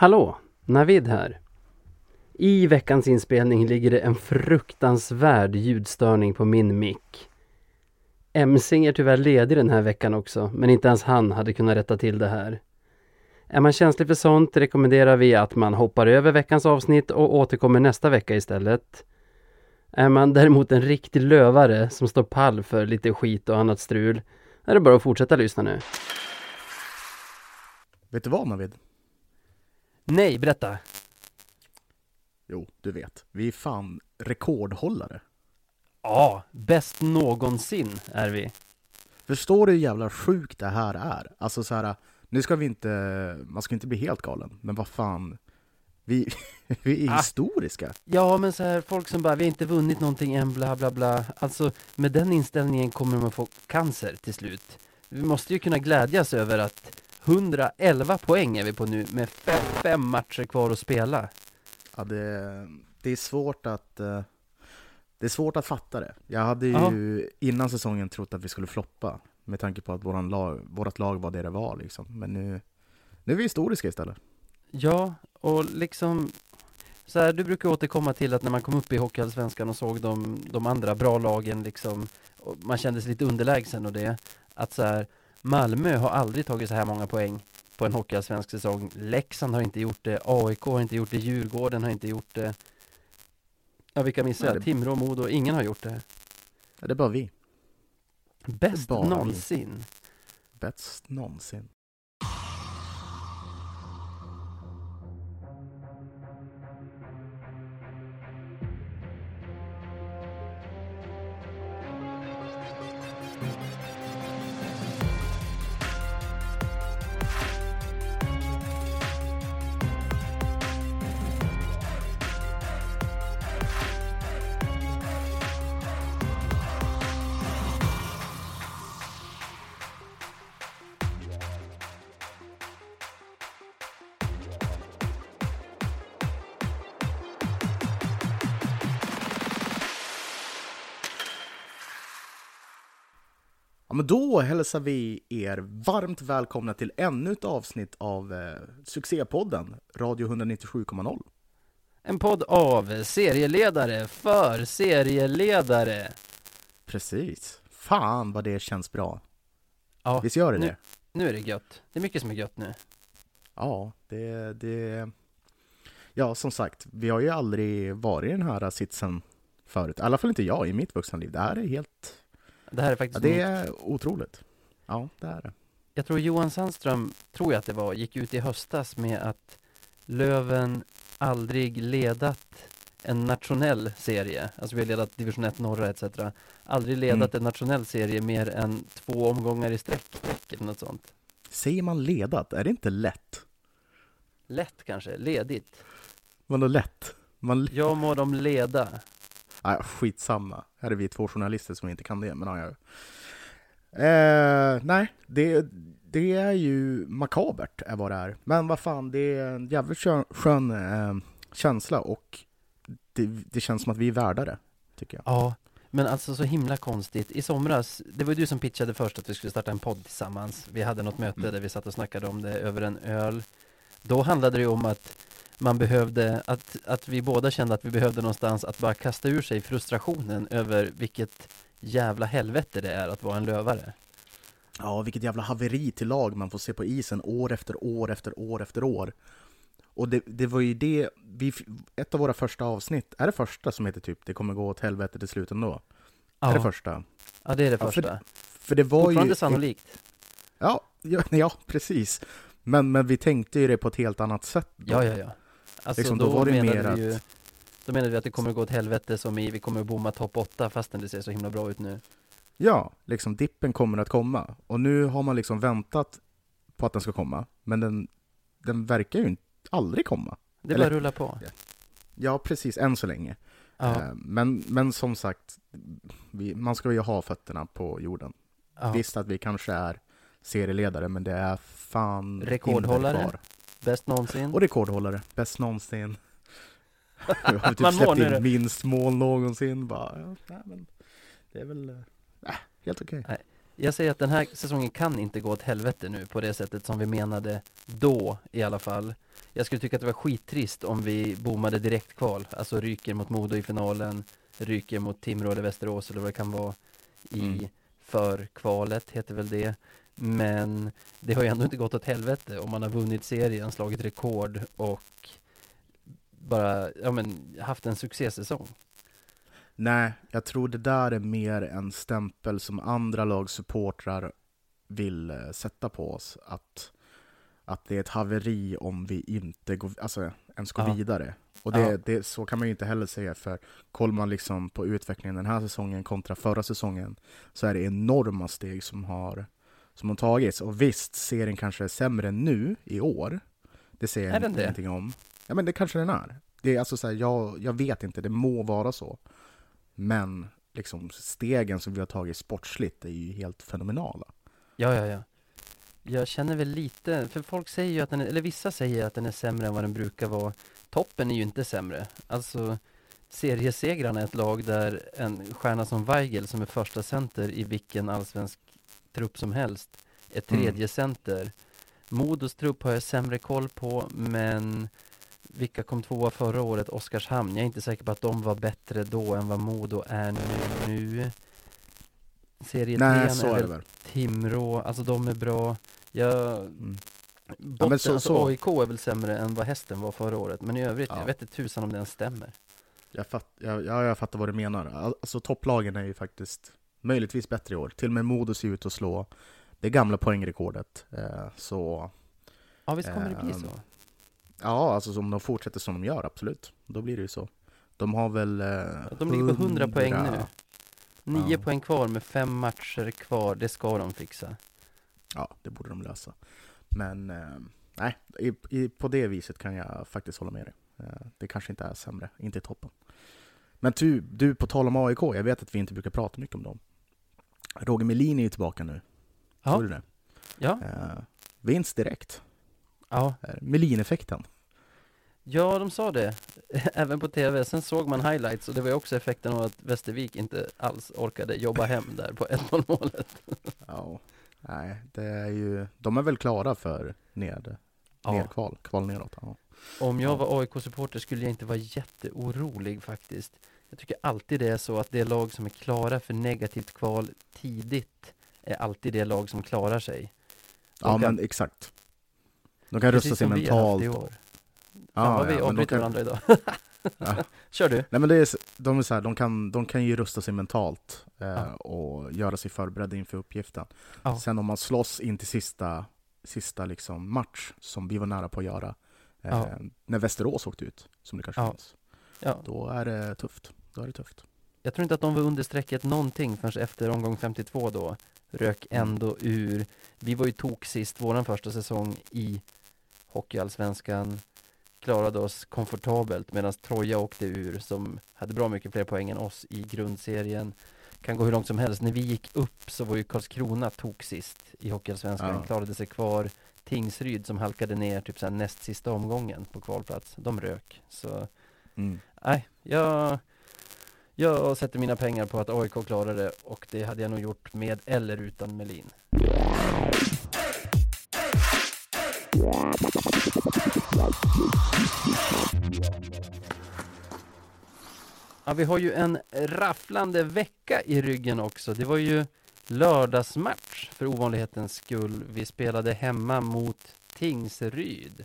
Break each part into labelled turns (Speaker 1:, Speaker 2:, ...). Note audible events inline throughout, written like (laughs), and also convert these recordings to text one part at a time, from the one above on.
Speaker 1: Hallå! Navid här. I veckans inspelning ligger det en fruktansvärd ljudstörning på min mick. Emsing är tyvärr ledig den här veckan också, men inte ens han hade kunnat rätta till det här. Är man känslig för sånt rekommenderar vi att man hoppar över veckans avsnitt och återkommer nästa vecka istället. Är man däremot en riktig lövare som står pall för lite skit och annat strul är det bara att fortsätta lyssna nu.
Speaker 2: Vet du vad Navid?
Speaker 1: Nej, berätta!
Speaker 2: Jo, du vet. Vi är fan rekordhållare.
Speaker 1: Ja, bäst någonsin är vi.
Speaker 2: Förstår du hur jävla sjukt det här är? Alltså så här, nu ska vi inte, man ska inte bli helt galen, men vad fan. Vi, (laughs) vi är
Speaker 1: Ah.
Speaker 2: historiska.
Speaker 1: Ja, men så här, folk som bara, vi har inte vunnit någonting än, bla bla bla. Alltså, med den inställningen kommer man få cancer till slut. Vi måste ju kunna glädjas över att 111 poäng är vi på nu, med fem, fem matcher kvar att spela.
Speaker 2: Ja, det, det är svårt att eh, det är svårt att fatta det. Jag hade ju innan säsongen trott att vi skulle floppa med tanke på att våran lag, vårat lag var det det var liksom. Men nu, nu är vi historiska istället.
Speaker 1: Ja, och liksom så här, du brukar återkomma till att när man kom upp i Hockeyallsvenskan och såg de, de andra bra lagen liksom, man kände sig lite underlägsen och det, att så här, Malmö har aldrig tagit så här många poäng på en Hockeyallsvensk säsong. Leksand har inte gjort det, AIK har inte gjort det, Djurgården har inte gjort det. Ja, vilka missar jag? Timrå och Modo, ingen har gjort det.
Speaker 2: Ja, det är bara vi.
Speaker 1: Bäst
Speaker 2: bara vi.
Speaker 1: någonsin.
Speaker 2: Bäst någonsin. Ja, men då hälsar vi er varmt välkomna till ännu ett avsnitt av eh, succépodden Radio 197,0.
Speaker 1: En podd av serieledare för serieledare.
Speaker 2: Precis. Fan vad det känns bra.
Speaker 1: Ja,
Speaker 2: Visst gör det
Speaker 1: nu-
Speaker 2: det?
Speaker 1: nu är det gött. Det är mycket som är gött nu.
Speaker 2: Ja, det, det... Ja, som sagt, vi har ju aldrig varit i den här sitsen förut. I alla fall inte jag i mitt vuxna liv. Det här är helt...
Speaker 1: Det här är
Speaker 2: Ja,
Speaker 1: faktiskt
Speaker 2: det är otroligt. Ja, det är det.
Speaker 1: Jag tror Johan Sandström, tror jag att det var, gick ut i höstas med att Löven aldrig ledat en nationell serie, alltså vi har ledat division 1 norra etc. Aldrig ledat en nationell serie mer än två omgångar i sträck, eller något sånt.
Speaker 2: Säger man ledat? Är det inte lätt?
Speaker 1: Lätt kanske, ledigt.
Speaker 2: Vadå lätt? Man...
Speaker 1: Jag må de leda.
Speaker 2: Nej, skitsamma. Här är vi två journalister som inte kan det, men ja, ja. Eh, nej, det, det är ju makabert är vad det är. Men vad fan, det är en jävligt skön, eh, känsla och det, det känns som att vi är värda det, tycker jag.
Speaker 1: Ja, men alltså så himla konstigt. I somras, det var ju du som pitchade först att vi skulle starta en podd tillsammans. Vi hade något möte
Speaker 2: Mm.
Speaker 1: där vi satt och snackade om det över en öl. Då handlade det ju om att man behövde, att, att vi båda kände att vi behövde någonstans att bara kasta ur sig frustrationen över vilket jävla helvete det är att vara en lövare.
Speaker 2: Ja, vilket jävla haveri till lag man får se på isen år efter år efter år efter år. Och det, det var ju det, vi, ett av våra första avsnitt, är det första som heter typ Det kommer gå åt helvete till slut ändå? Är det
Speaker 1: Ja,
Speaker 2: första?
Speaker 1: ja det är det
Speaker 2: Ja, för-
Speaker 1: första.
Speaker 2: För det var
Speaker 1: Fortfarande
Speaker 2: ju...
Speaker 1: sannolikt.
Speaker 2: Ja, ja, (laughs) ja precis. Men, men vi tänkte ju det på ett helt annat sätt. då.
Speaker 1: Ja, ja, ja. Alltså
Speaker 2: Liksom, då
Speaker 1: då,
Speaker 2: var det mer
Speaker 1: vi ju,
Speaker 2: att-
Speaker 1: då menade vi att det kommer gå åt helvete som i vi kommer bomma topp 8 fastän det ser så himla bra ut nu.
Speaker 2: Ja, liksom dippen kommer att komma. Och nu har man liksom väntat på att den ska komma. Men den, den verkar ju inte aldrig komma.
Speaker 1: Det
Speaker 2: Eller-
Speaker 1: bara rullar på.
Speaker 2: Ja, precis, än så länge.
Speaker 1: Ja,
Speaker 2: Eh, Men, men som sagt, vi, man ska ju ha fötterna på jorden.
Speaker 1: ja.
Speaker 2: Visst att vi kanske är serieledare, men det är fan
Speaker 1: Rekordhållare.
Speaker 2: kvar.
Speaker 1: Bäst någonsin.
Speaker 2: Och rekordhållare, bäst någonsin. (laughs) Vi har typ
Speaker 1: Man
Speaker 2: släppt in
Speaker 1: det.
Speaker 2: minst mål någonsin. Bara, ja, nej, men det är väl äh, helt okej.
Speaker 1: Jag säger att den här säsongen kan inte gå åt helvete nu på det sättet som vi menade då i alla fall. Jag skulle tycka att det var skittrist om vi bommade direktkval, alltså ryker mot Modo i finalen, ryker mot Timrå eller Västerås eller vad det kan vara i
Speaker 2: Mm.
Speaker 1: förkvalet, heter väl det. Men det har ju ändå inte gått åt helvete om man har vunnit serien, slagit rekord och bara, ja men, haft en succésäsong.
Speaker 2: Nej, jag tror det där är mer en stämpel som andra lags supportrar vill eh, sätta på oss. Att, att det är ett haveri om vi inte går, alltså, ens går
Speaker 1: Ja.
Speaker 2: vidare. Och det,
Speaker 1: Ja.
Speaker 2: det, så kan man ju inte heller säga, för kollar man liksom på utvecklingen den här säsongen kontra förra säsongen så är det enorma steg som har, som har tagits. Och visst, serien kanske är sämre nu i år. Det säger jag
Speaker 1: det?
Speaker 2: ingenting om. Ja, men det kanske den är. Det är alltså så här, jag, jag vet inte, det må vara så. Men liksom stegen som vi har tagit sportsligt är ju helt fenomenala.
Speaker 1: Ja, ja, ja. Jag känner väl lite, för folk säger ju att den är, eller vissa säger att den är sämre än vad den brukar vara. Toppen är ju inte sämre. Alltså, seriesegrarna är ett lag där en stjärna som Weigel, som är första center i vilken allsvensk trupp som helst, är
Speaker 2: Mm.
Speaker 1: tredje center. Modos trupp har jag sämre koll på, men vilka kom tvåa förra året? Oskarshamn. Jag är inte säker på att de var bättre då än vad Modo är nu. Serie
Speaker 2: Nej, så är det väl.
Speaker 1: Timrå, alltså de är bra. Jag,
Speaker 2: Mm.
Speaker 1: botten,
Speaker 2: men så-
Speaker 1: alltså
Speaker 2: så.
Speaker 1: AIK är väl sämre än vad hästen var förra året. Men i övrigt,
Speaker 2: Ja.
Speaker 1: jag vet inte tusan om den stämmer.
Speaker 2: Jag, fatt, jag, ja, jag fattar vad du menar. Alltså topplagen är ju faktiskt möjligtvis bättre i år. Till och med Modo ser ut att slå det gamla poängrekordet. Eh, så
Speaker 1: Ja, visst kommer det bli
Speaker 2: Ehm,
Speaker 1: så.
Speaker 2: ja, alltså om de fortsätter som de gör, absolut. Då blir det ju så. De har väl... Eh,
Speaker 1: De ligger på 100 poäng nu.
Speaker 2: 100
Speaker 1: Nio
Speaker 2: Ja.
Speaker 1: poäng kvar med fem matcher kvar. Det ska de fixa.
Speaker 2: Ja, det borde de lösa. Men eh, nej, i, i, på det viset kan jag faktiskt hålla med dig. Eh, det kanske inte är sämre, inte i toppen. Men du, du, på tal om AIK, jag vet att vi inte brukar prata mycket om dem. Roger Melin är ju tillbaka nu.
Speaker 1: Ja.
Speaker 2: Såg du det?
Speaker 1: Ja,
Speaker 2: Eh, vinst direkt.
Speaker 1: ja.
Speaker 2: Eh, Melin-effekten.
Speaker 1: Ja, de sa det. (laughs) Även på tv. Sen såg man highlights och det var ju också effekten av att Västervik inte alls orkade jobba (laughs) hem där på 1-0 målet.
Speaker 2: Ja, nej, det är ju, de är väl klara för ned,
Speaker 1: Ja.
Speaker 2: nedkval, kval neråt. Ja.
Speaker 1: Om jag
Speaker 2: Ja.
Speaker 1: var AIK-supporter skulle jag inte vara jätteorolig faktiskt. Jag tycker alltid det är så att det lag som är klara för negativt kval tidigt är alltid det lag som klarar sig. De
Speaker 2: Ja,
Speaker 1: kan-
Speaker 2: men exakt. De kan rusta
Speaker 1: Precis
Speaker 2: sig
Speaker 1: som vi har haft
Speaker 2: mentalt.
Speaker 1: i år.
Speaker 2: Ja,
Speaker 1: vi
Speaker 2: ja, de
Speaker 1: avbryter
Speaker 2: kan-
Speaker 1: varandra idag. (laughs)
Speaker 2: Ja. (laughs)
Speaker 1: Kör du.
Speaker 2: Nej men det är, de, är så här, de, kan, de kan ju rusta sig mentalt eh,
Speaker 1: Ja.
Speaker 2: och göra sig förberedda inför uppgiften.
Speaker 1: Ja.
Speaker 2: Sen om man slåss in till sista, sista liksom match, som vi var nära på att göra, eh, när Västerås åkte ut, som det kanske
Speaker 1: Ja.
Speaker 2: finns,
Speaker 1: Ja.
Speaker 2: då är det tufft. Då är det tufft.
Speaker 1: Jag tror inte att de var under strecket någonting förrän efter omgång 52 då. Rök
Speaker 2: Mm.
Speaker 1: ändå ur. Vi var ju tok sist våran första säsong i Hockeyallsvenskan. Klarade oss komfortabelt medan Troja åkte ur som hade bra mycket fler poäng än oss i grundserien. Kan gå hur långt som helst. När vi gick upp så var ju Karlskrona tok sist i Hockeyallsvenskan.
Speaker 2: Ja.
Speaker 1: Klarade sig kvar. Tingsryd som halkade ner typ såhär näst sista omgången på kvalplats. De rök. Så
Speaker 2: Mm.
Speaker 1: Nej, jag, jag sätter mina pengar på att AIK klarar det och det hade jag nog gjort med eller utan Melin. Ja, vi har ju en rafflande vecka i ryggen också. Det var ju lördagsmatch för ovanlighetens skull. Vi spelade hemma mot Tingsryd.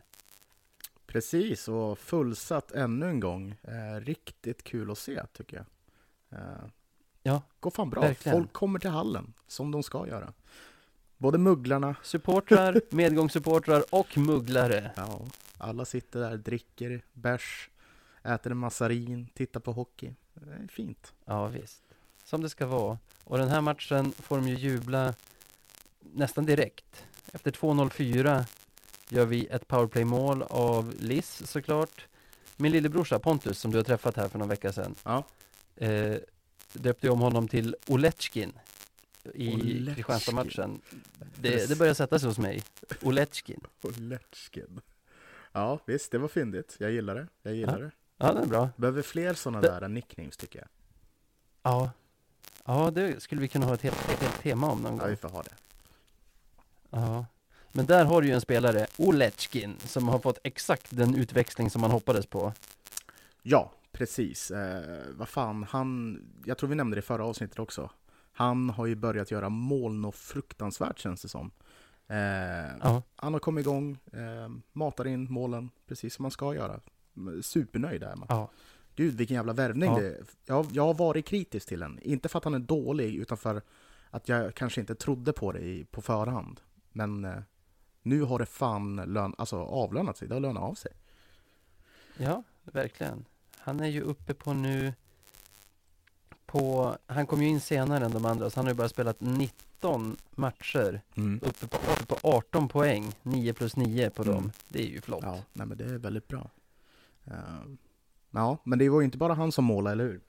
Speaker 2: Precis, och fullsatt ännu en gång. Eh, riktigt kul att se tycker jag.
Speaker 1: Ja,
Speaker 2: går fan bra.
Speaker 1: verkligen.
Speaker 2: Folk kommer till hallen, som de ska göra. Både mugglarna,
Speaker 1: Supportrar, (laughs) medgångssupportrar och mugglare.
Speaker 2: ja, alla sitter där, dricker bärs, äter en massarin, tittar på hockey. Det är fint.
Speaker 1: Ja, visst. Som det ska vara. Och den här matchen får de ju jubla nästan direkt. Efter 2.04 gör vi ett powerplay-mål av Liss såklart. Min lillebrorsa Pontus, som du har träffat här för någon vecka sedan,
Speaker 2: Ja.
Speaker 1: Eh, döpte om honom till Oletjkin i
Speaker 2: Oletjkin.
Speaker 1: Kristianstad-matchen. Det, det börjar sätta sig hos mig. Oletjkin. (laughs)
Speaker 2: Och Letchkin. Ja, visst, det var fyndigt. Jag gillar det. Jag gillar
Speaker 1: Ja.
Speaker 2: det.
Speaker 1: Ja, det är bra.
Speaker 2: Behöver fler sådana
Speaker 1: Det-
Speaker 2: där nicknames tycker jag.
Speaker 1: Ja. Ja, det skulle vi kunna ha ett helt, ett helt tema om någon
Speaker 2: Ja,
Speaker 1: gång.
Speaker 2: vi får ha det.
Speaker 1: Ja. Men där har du ju en spelare, Oletjkin, som har fått exakt den utväxling som man hoppades på.
Speaker 2: Ja, precis. Eh, vad fan, han... Jag tror vi nämnde det i förra avsnittet också. Han har ju börjat göra mål något fruktansvärt känns det som. Eh,
Speaker 1: Ja.
Speaker 2: Han har kommit igång, eh, matar in målen precis som man ska göra. Supernöjd är man.
Speaker 1: Ja,
Speaker 2: Gud vilken jävla värvning
Speaker 1: Ja.
Speaker 2: det jag, jag har varit kritisk till den. Inte för att han är dålig, utan för att jag kanske inte trodde på det i, på förhand. Men eh, nu har det fan lön, alltså avlönat sig, det har lönat av sig.
Speaker 1: ja, verkligen. Han är ju uppe på nu på, han kom ju in senare än de andra, så han har ju bara spelat 19 matcher, uppe på, uppe på 18 poäng, 9 plus 9 på
Speaker 2: Mm.
Speaker 1: dem. Det är ju flott.
Speaker 2: Ja, nej men det är väldigt bra. Eh, ja, men det var ju inte bara han som målade, eller hur?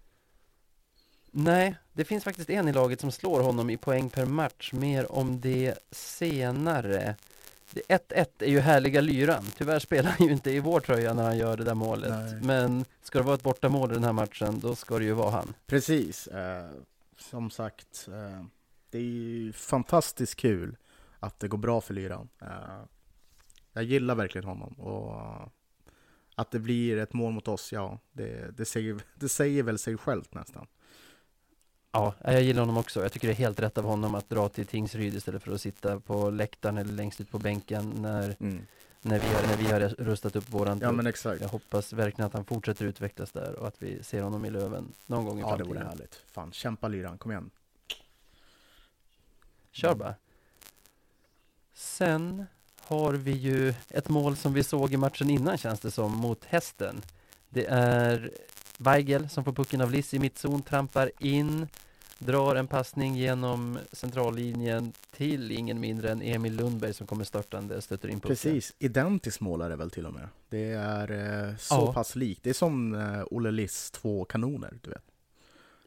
Speaker 1: Nej, det finns faktiskt en i laget som slår honom i poäng per match. Mer om det senare. Det 1-1 är ju härliga lyran. Tyvärr spelar han ju inte i vår tröja när han gör det där målet.
Speaker 2: Nej.
Speaker 1: Men ska det vara ett bortamål i den här matchen, då ska det ju vara han.
Speaker 2: Precis. Eh, som sagt, eh, det är ju fantastiskt kul att det går bra för Lyran. Eh, jag gillar verkligen honom. Och eh, att det blir ett mål mot oss, ja, det, det, säger, det säger väl sig självt nästan.
Speaker 1: Ja, jag gillar honom också. Jag tycker det är helt rätt av honom att dra till Tingsryd istället för att sitta på läktaren eller längst ut på bänken när, när, vi, har, när vi har rustat upp våran
Speaker 2: Ja men exakt.
Speaker 1: Jag hoppas verkligen att han fortsätter utvecklas där och att vi ser honom i Löven någon gång i
Speaker 2: Ja det
Speaker 1: framtiden.
Speaker 2: vore härligt. Fan, kämpa Lyran, kom igen.
Speaker 1: Kör bara. Sen har vi ju ett mål som vi såg i matchen innan känns det som, mot hästen. Det är Weigel som får pucken av Liss i mittzon, trampar in, drar en passning genom centrallinjen till ingen mindre än Emil Lundberg som kommer störtande, stöter in pucken.
Speaker 2: Precis, identiskt mål är det väl till och med. Det är eh, så
Speaker 1: Ja.
Speaker 2: pass likt. Det är som eh, Olle Liss två kanoner, du vet.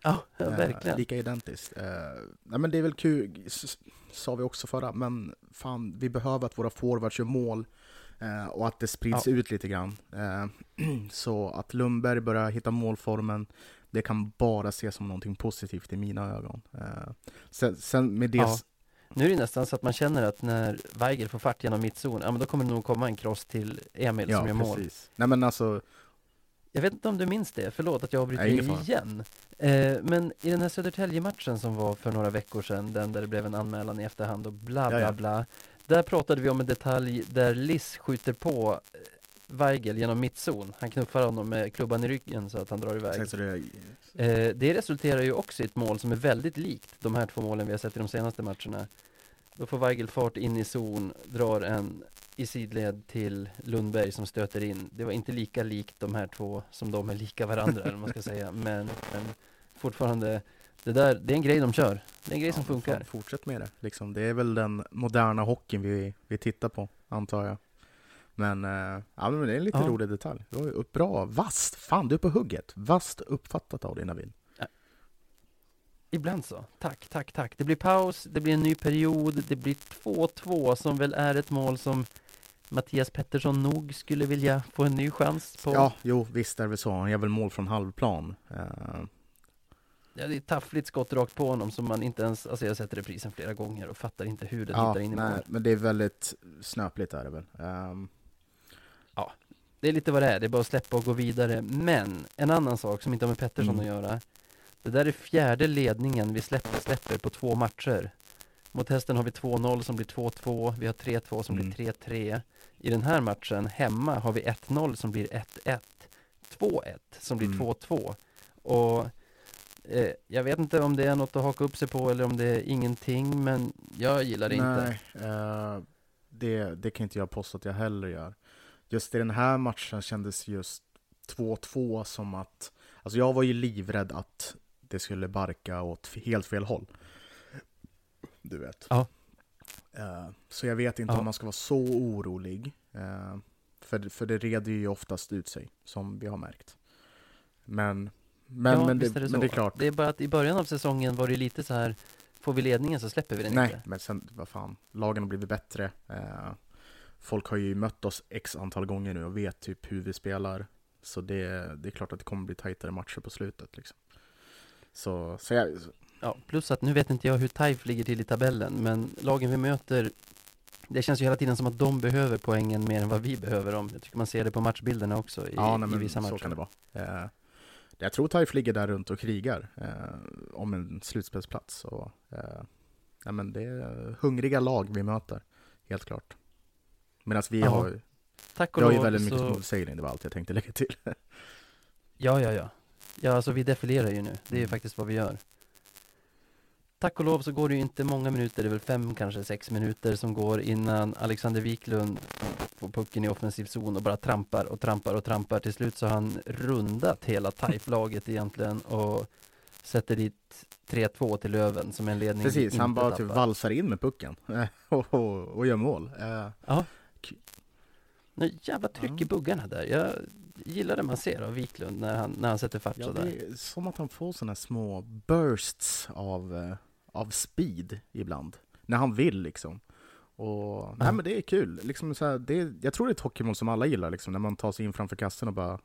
Speaker 1: Ja,
Speaker 2: Eh,
Speaker 1: verkligen.
Speaker 2: Lika identiskt. Eh, nej men det är väl kul, s- sa vi också förra, men fan vi behöver att våra forwards gör mål eh, och att det sprids
Speaker 1: Ja.
Speaker 2: ut lite grann. Eh, (clears throat) så att Lundberg börjar hitta målformen, det kan bara ses som någonting positivt i mina ögon. Eh, sen, sen med det...
Speaker 1: Ja. Nu är det nästan så att man känner att när Weigel får fart genom mittzon, ja men då kommer det nog komma en cross till Emil som gör mål.
Speaker 2: precis. Nej men alltså,
Speaker 1: Jag vet inte om du minns det, förlåt att jag avbryter dig igen. Eh, men i den här Södertälje-matchen som var för några veckor sedan, den där det blev en anmälan i efterhand och bla bla
Speaker 2: Ja, ja.
Speaker 1: bla. Där pratade vi om en detalj där Liss skjuter på eh, Weigel genom mittzon. Han knuffar honom med klubban i ryggen så att han drar iväg. Eh, det resulterar ju också i ett mål som är väldigt likt de här två målen vi har sett i de senaste matcherna. Då får Weigel fart in i zon, drar en i sidled till Lundberg som stöter in. Det var inte lika likt de här två som de är lika varandra, eller man ska säga. (laughs) Men, men fortfarande, det där, det är en grej de kör. Det är en grej som
Speaker 2: Ja, men
Speaker 1: funkar.
Speaker 2: Fortsätt med det. Liksom, det är väl den moderna hockeyn vi, vi tittar på, antar jag. Men, eh, ja, men det är en lite
Speaker 1: Ja.
Speaker 2: rolig detalj. Det var ju bra, vasst! Fan, du är på hugget! Vasst uppfattat av dig Navid.
Speaker 1: Ibland så. Tack, tack, tack. Det blir paus, det blir en ny period, det blir 2-2 som väl är ett mål som Mattias Pettersson nog skulle vilja få en ny chans på.
Speaker 2: Ja, jo, visst är det väl så. Han gör väl mål från halvplan. Eh,
Speaker 1: Ja, det är ett taffligt skott rakt på honom som man inte ens, alltså jag har sett reprisen flera gånger och fattar inte hur den
Speaker 2: ja,
Speaker 1: hittar in i mål.
Speaker 2: men det är väldigt snöpligt är det väl. Ehm,
Speaker 1: Det är lite vad det är, det är bara att släppa och gå vidare. Men en annan sak som inte har med Pettersson
Speaker 2: Mm.
Speaker 1: att göra. Det där är fjärde ledningen vi släpper, släpper på två matcher. Mot hästen har vi 2-0 som blir 2-2, vi har 3-2 som
Speaker 2: Mm.
Speaker 1: blir 3-3. I den här matchen hemma har vi 1-0 som blir 1-1. 2-1 som blir
Speaker 2: Mm.
Speaker 1: 2-2. Och eh, jag vet inte om det är något att haka upp sig på eller om det är ingenting, men jag gillar det inte.
Speaker 2: Nej, eh, det, det kan inte jag påstå att jag heller gör. Just i den här matchen kändes just 2-2 som att... Alltså jag var ju livrädd att det skulle barka åt helt fel håll. Du vet.
Speaker 1: Ja.
Speaker 2: Eh, så jag vet inte
Speaker 1: Ja.
Speaker 2: om man ska vara så orolig. eh, för, för det reder ju oftast ut sig, som vi har märkt. Men, men,
Speaker 1: ja,
Speaker 2: men, det,
Speaker 1: är det
Speaker 2: men det är klart.
Speaker 1: Det är bara att i början av säsongen var det lite så här, får vi ledningen så släpper vi den
Speaker 2: Nej,
Speaker 1: inte.
Speaker 2: men sen, vad fan, lagen har blivit bättre. Eh, folk har ju mött oss x antal gånger nu och vet typ hur vi spelar. Så det, det är klart att det kommer bli tajtare matcher på slutet. Liksom. Så, så jag,
Speaker 1: Ja, plus att nu vet inte jag hur TIFE ligger till i tabellen, men lagen vi möter det känns ju hela tiden som att de behöver poängen mer än vad vi behöver dem. Jag tycker man ser det på matchbilderna också i,
Speaker 2: ja, nej,
Speaker 1: i
Speaker 2: men
Speaker 1: vissa matcher.
Speaker 2: så kan det vara. Eh, jag tror Taif ligger där runt och krigar eh, om en slutspelsplats. Och, eh, nej, men det är hungriga lag vi möter, helt klart. Medan vi
Speaker 1: Ja,
Speaker 2: har,
Speaker 1: Tack och
Speaker 2: har ju väldigt mycket
Speaker 1: så...
Speaker 2: smooth sailing, det var allt jag tänkte lägga till. (laughs)
Speaker 1: Ja, ja, ja. Ja, alltså vi defilerar ju nu. Det är ju
Speaker 2: Mm.
Speaker 1: faktiskt vad vi gör. Tack och lov så går det ju inte många minuter, det är väl fem, kanske sex minuter som går innan Alexander Wiklund får pucken i offensiv zon och bara trampar och trampar och trampar. Till slut så har han rundat hela TIFE-laget (laughs) egentligen och sätter dit 3-2 till Löven som en ledning
Speaker 2: Precis, han bara typ valsar in med pucken (laughs) och, och, och gör mål. Eh,
Speaker 1: Ja. Nu jävla tryck
Speaker 2: Ja.
Speaker 1: i buggarna där. Jag gillar det man ser av Wiklund när han, när han sätter fart
Speaker 2: Ja,
Speaker 1: sådär.
Speaker 2: det är som att han får sådana små bursts av, eh, av speed ibland. När han vill liksom. Och, nej men det är kul. Liksom så här, det är, jag tror det är ett hockeymål som alla gillar, liksom, när man tar sig in framför kassen och bara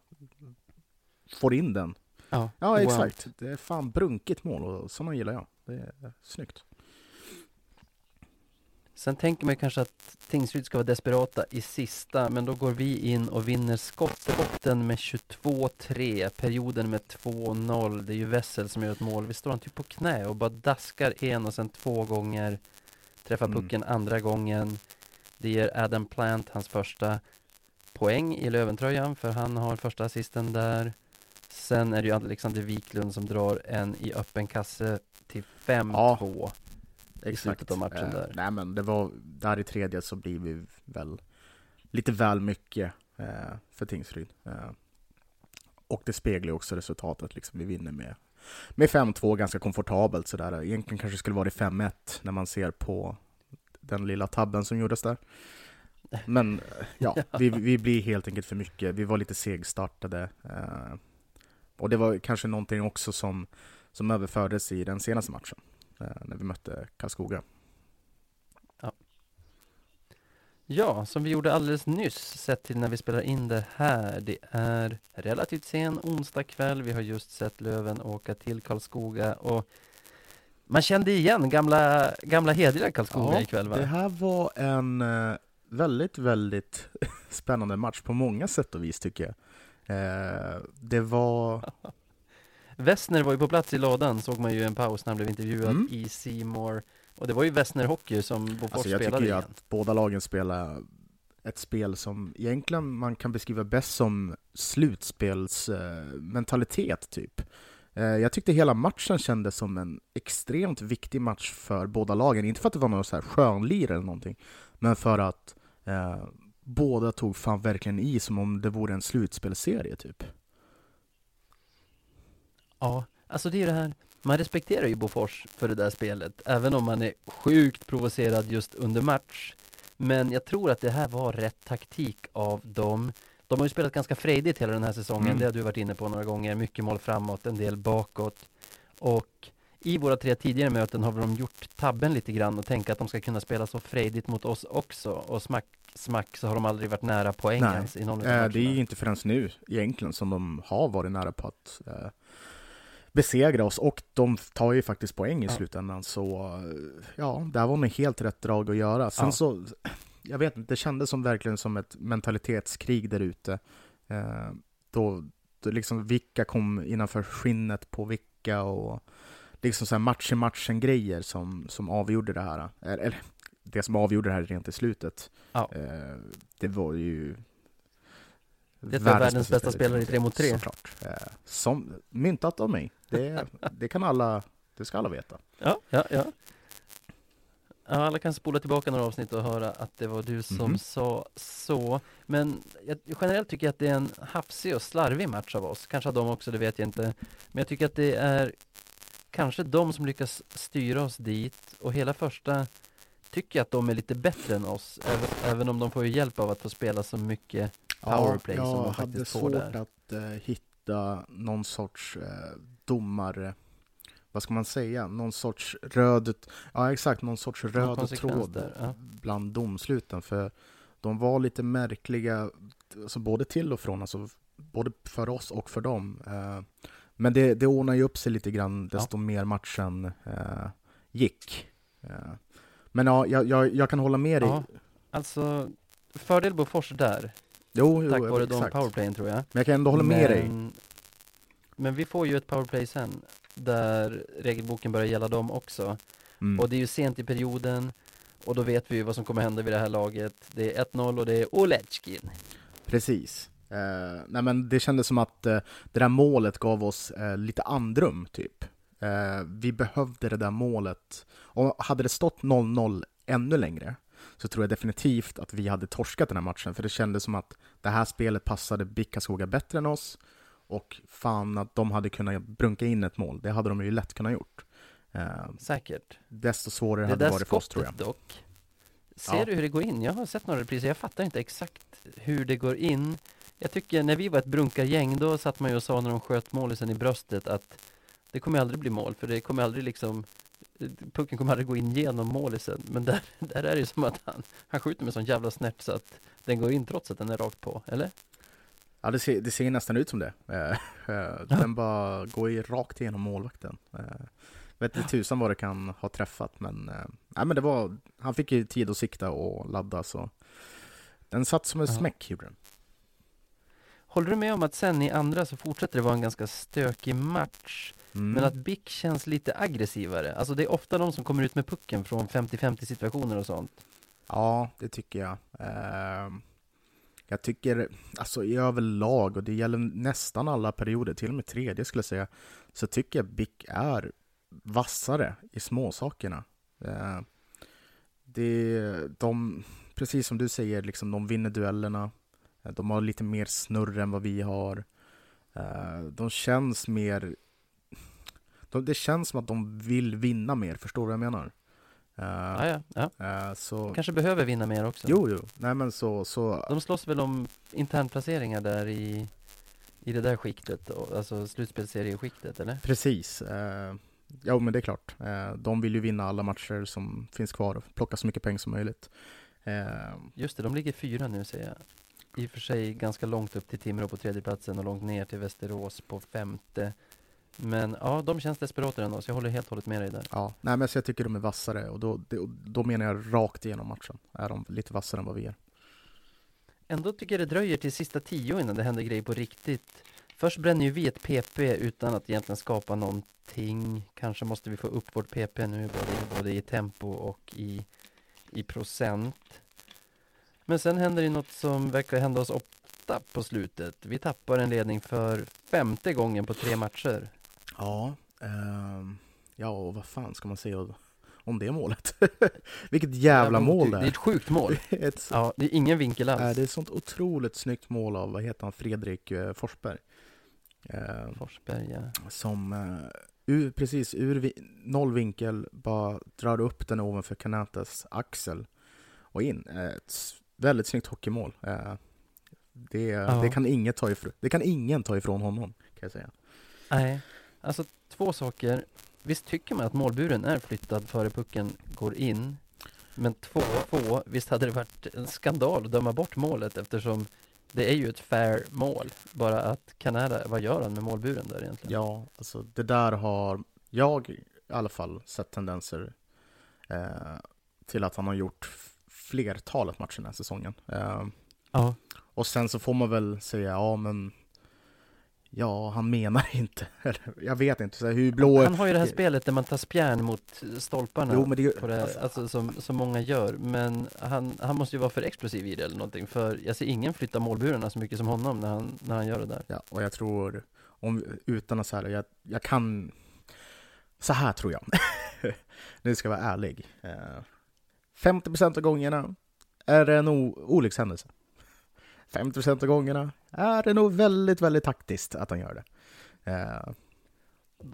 Speaker 2: får in den.
Speaker 1: Ja,
Speaker 2: Ja,
Speaker 1: wow.
Speaker 2: exakt. Det är fan brunkigt mål och sådana gillar jag. Det är snyggt.
Speaker 1: Sen tänker man kanske att Tingsryd ska vara desperata i sista, men då går vi in och vinner skotten med 22-3, perioden med 2-0. Det är ju Wessel som gör ett mål. Vi står han typ på knä och bara daskar en och sen två gånger. Träffar
Speaker 2: Mm.
Speaker 1: pucken andra gången. Det ger Adam Plant hans första poäng i Löventröjan, för han har första assisten där. Sen är det ju Alexander Wiklund som drar en i öppen kasse till 5-2. I slutet av matchen
Speaker 2: Eh,
Speaker 1: där.
Speaker 2: Nej men det var, där i tredje så blir vi väl lite väl mycket eh, för Tingsryd. Eh, och det speglar också resultatet, liksom vi vinner med, med 5-2 ganska komfortabelt sådär. Egentligen kanske det skulle varit 5-1 när man ser på den lilla tabben som gjordes där. Men eh, (laughs) ja, vi, vi blir helt enkelt för mycket. Vi var lite segstartade. Eh, och det var kanske någonting också som, som överfördes i den senaste matchen eh, när vi mötte Karlskoga.
Speaker 1: Ja, som vi gjorde alldeles nyss sett till när vi spelar in det här. Det är relativt sen onsdag kväll. Vi har just sett Löven åka till Karlskoga och man kände igen gamla, gamla hederliga Karlskoga ikväll va?
Speaker 2: Det här var en eh, väldigt, väldigt (laughs) spännande match på många sätt och vis tycker jag. Eh, det var... (laughs)
Speaker 1: Wessner var ju på plats i lådan såg man ju en paus när han blev intervjuad
Speaker 2: Mm.
Speaker 1: i Seymour Och det var ju Wessner Hockey som Bofors
Speaker 2: Alltså jag
Speaker 1: spelade
Speaker 2: tycker ju att båda lagen spelar ett spel som egentligen man kan beskriva bäst som slutspelsmentalitet typ. Eh, Jag tyckte hela matchen kändes som en extremt viktig match för båda lagen. Inte för att det var någon så här skönlir eller någonting, men för att eh, båda tog fan verkligen i som om det vore en slutspelserie typ.
Speaker 1: Ja, alltså det är det här. Man respekterar ju Bofors för det där spelet Även om man är sjukt provocerad just under match. Men jag tror att det här var rätt taktik av dem. De har ju spelat ganska frejdigt hela den här säsongen
Speaker 2: Mm.
Speaker 1: Det har du varit inne på några gånger. Mycket mål framåt, en del bakåt. Och i våra tre tidigare möten har de gjort tabben lite grann och tänka att de ska kunna spela så frejdigt mot oss också. Och smack, smack så har de aldrig varit nära poäng ens i någon av
Speaker 2: Eh,
Speaker 1: matcherna.
Speaker 2: det är ju inte förrän nu egentligen som de har varit nära på att eh, besegra oss och de tar ju faktiskt poäng i
Speaker 1: Ja.
Speaker 2: slutändan så ja, det här var nog helt rätt drag att göra. Sen
Speaker 1: Ja.
Speaker 2: så, jag vet inte, det kändes som verkligen som ett mentalitetskrig där ute. Eh, då, då liksom vilka kom innanför skinnet på vilka och liksom så här match i matchen grejer som, som avgjorde det här. Eller, eller det som avgjorde det här rent i slutet.
Speaker 1: Ja.
Speaker 2: Eh, det var ju
Speaker 1: Det var världens bästa spelare i tre mot tre.
Speaker 2: Såklart. Eh, som, myntat av mig. Det, (laughs) det kan alla, det ska alla veta.
Speaker 1: Ja, ja, ja. Alla kan spola tillbaka några avsnitt och höra att det var du som
Speaker 2: Mhm.
Speaker 1: sa så. Men jag, generellt tycker jag att det är en hafsig och slarvig match av oss. Kanske av dem också, det vet jag inte. Men jag tycker att det är kanske de som lyckas styra oss dit. Och hela första tycker jag att de är lite bättre än oss. Även, även om de får ju hjälp av att få spela så mycket powerplay som
Speaker 2: jag
Speaker 1: de
Speaker 2: hade
Speaker 1: faktiskt får
Speaker 2: svårt
Speaker 1: där.
Speaker 2: att eh, hitta någon sorts eh, domare, vad ska man säga, någon sorts röd, ja exakt, någon sorts röd
Speaker 1: konsekvens
Speaker 2: tråd
Speaker 1: där, ja.
Speaker 2: bland domsluten. För de var lite märkliga, alltså både till och från, alltså både för oss och för dem. Eh, men det, det ordnar ju upp sig lite grann desto mer matchen eh, gick. Eh, men ja, jag, jag, jag kan hålla med dig
Speaker 1: Ja. Alltså, fördel Bofors där,
Speaker 2: Jo, jo,
Speaker 1: tack vare de powerplayen tror jag.
Speaker 2: Men jag kan ändå hålla med dig.
Speaker 1: Men- vi får ju ett powerplay sen, där regelboken börjar gälla dem också.
Speaker 2: Mm.
Speaker 1: Och det är ju sent i perioden, och då vet vi ju vad som kommer hända vid det här laget. Det är 1-0 och det är Oletjkin.
Speaker 2: Precis. Eh, nej men det kändes som att eh, det där målet gav oss eh, lite andrum, typ. Eh, vi behövde det där målet. Och hade det stått 0-0 ännu längre så tror jag definitivt att vi hade torskat den här matchen. För det kändes som att det här spelet passade Bickaskoga bättre än oss. Och fan att de hade kunnat brunka in ett mål. Det hade de ju lätt kunnat gjort. Eh,
Speaker 1: Säkert.
Speaker 2: desto svårare
Speaker 1: Det
Speaker 2: hade det varit för oss tror jag.
Speaker 1: dock, ser
Speaker 2: Ja.
Speaker 1: du hur det går in? Jag har sett några repriser, jag fattar inte exakt hur det går in. Jag tycker när vi var ett brunkargäng, då satt man ju och sa när de sköt målisen i bröstet att det kommer aldrig bli mål, för det kommer aldrig liksom Pucken kommer aldrig gå in genom målisen, men där, (laughs) där är det ju som att han, han skjuter med sån jävla snärt så att den går in trots att den är rakt på, eller?
Speaker 2: Ja, det ser, det ser nästan ut som det. Eh, eh, Den bara går ju rakt igenom målvakten. Eh, vet inte tusan vad det kan ha träffat, men, nej, men det var, han fick ju tid att sikta och ladda, så den satt som en
Speaker 1: Ja.
Speaker 2: smäck, gjorde den.
Speaker 1: Håller du med om att sen i andra så fortsätter det vara en ganska stökig match?
Speaker 2: Mm.
Speaker 1: Men att BIK känns lite aggressivare. Alltså det är ofta de som kommer ut med pucken från 50-50 situationer och sånt.
Speaker 2: Ja, det tycker jag. Eh, jag tycker, alltså i överlag, och det gäller nästan alla perioder, till och med tredje skulle jag säga, så tycker jag BIK är vassare i småsakerna. Eh, det, de, precis som du säger, liksom, de vinner duellerna. Eh, De har lite mer snurr än vad vi har. Eh, De känns mer... De, det känns som att de vill vinna mer, förstår du vad jag menar? Eh,
Speaker 1: Ja, ja, ja.
Speaker 2: eh, så...
Speaker 1: Kanske behöver vinna mer också.
Speaker 2: Jo, jo. Nej men så, så
Speaker 1: De slåss väl om internplaceringar där i, i det där skiktet, alltså slutspelsserieskiktet, eller?
Speaker 2: precis. Eh, jo, men det är klart. Eh, de vill ju vinna alla matcher som finns kvar och plocka så mycket pengar som möjligt.
Speaker 1: Just det, de ligger fyra nu ser jag. I och för sig ganska långt upp till Timrå på tredjeplatsen och långt ner till Västerås på femte. Men ja, de känns desperatare än oss. Jag håller helt och hållet med dig där.
Speaker 2: ja, nej men så jag tycker de är vassare och då, det, då menar jag rakt igenom matchen. Är de lite vassare än vad vi är.
Speaker 1: Ändå tycker jag det dröjer till sista tio innan det händer grejer på riktigt. Först bränner ju vi ett PP utan att egentligen skapa någonting. Kanske måste vi få upp vårt PP nu både, både i tempo och i, i procent. Men sen händer det något som verkar hända oss ofta på slutet. Vi tappar en ledning för femte gången på tre matcher.
Speaker 2: Ja, ehm, ja och vad fan ska man säga om det målet? (laughs) Vilket jävla mål det
Speaker 1: Det är ett
Speaker 2: är.
Speaker 1: sjukt mål. (laughs)
Speaker 2: Ett
Speaker 1: Ja, det är ingen vinkel alls.
Speaker 2: det är ett sånt otroligt snyggt mål av, vad heter han, Fredrik eh, Forsberg. Eh,
Speaker 1: Forsberg, ja.
Speaker 2: som eh, ur, precis ur vi, noll vinkel bara drar upp den ovanför Kanatas axel och in. Eh, Ett väldigt snyggt hockeymål. Eh, det,
Speaker 1: Ja.
Speaker 2: det, kan ingen ta ifrån, det kan ingen ta ifrån honom, kan jag säga.
Speaker 1: Nej, alltså två saker. Visst tycker man att målburen är flyttad före pucken går in. Men två, två, visst hade det varit en skandal att döma bort målet eftersom det är ju ett fair mål. Bara att Kanada, vad gör han med målburen där egentligen?
Speaker 2: Ja, alltså det där har jag i alla fall sett tendenser eh, till att han har gjort flertalet matcher den här säsongen. Eh,
Speaker 1: Ja.
Speaker 2: och sen så får man väl säga, ja men Ja, han menar (laughs) inte. Jag vet inte. Så här, hur blå...
Speaker 1: Han har ju det här spelet där man tar spjärn mot stolparna.
Speaker 2: Jo, men det,
Speaker 1: på det, alltså, som, som många gör. Men han, han måste ju vara för explosiv i det eller någonting. För jag ser ingen flytta målburarna så mycket som honom när han, när han gör det där.
Speaker 2: Ja, och jag tror, om, utan att säga jag, jag kan... Så här tror jag. (laughs) nu ska jag vara ärlig. Eh, 50% av gångerna är det en olyckshändelse. 50% av gångerna är det nog väldigt, väldigt taktiskt att han gör det. Eh,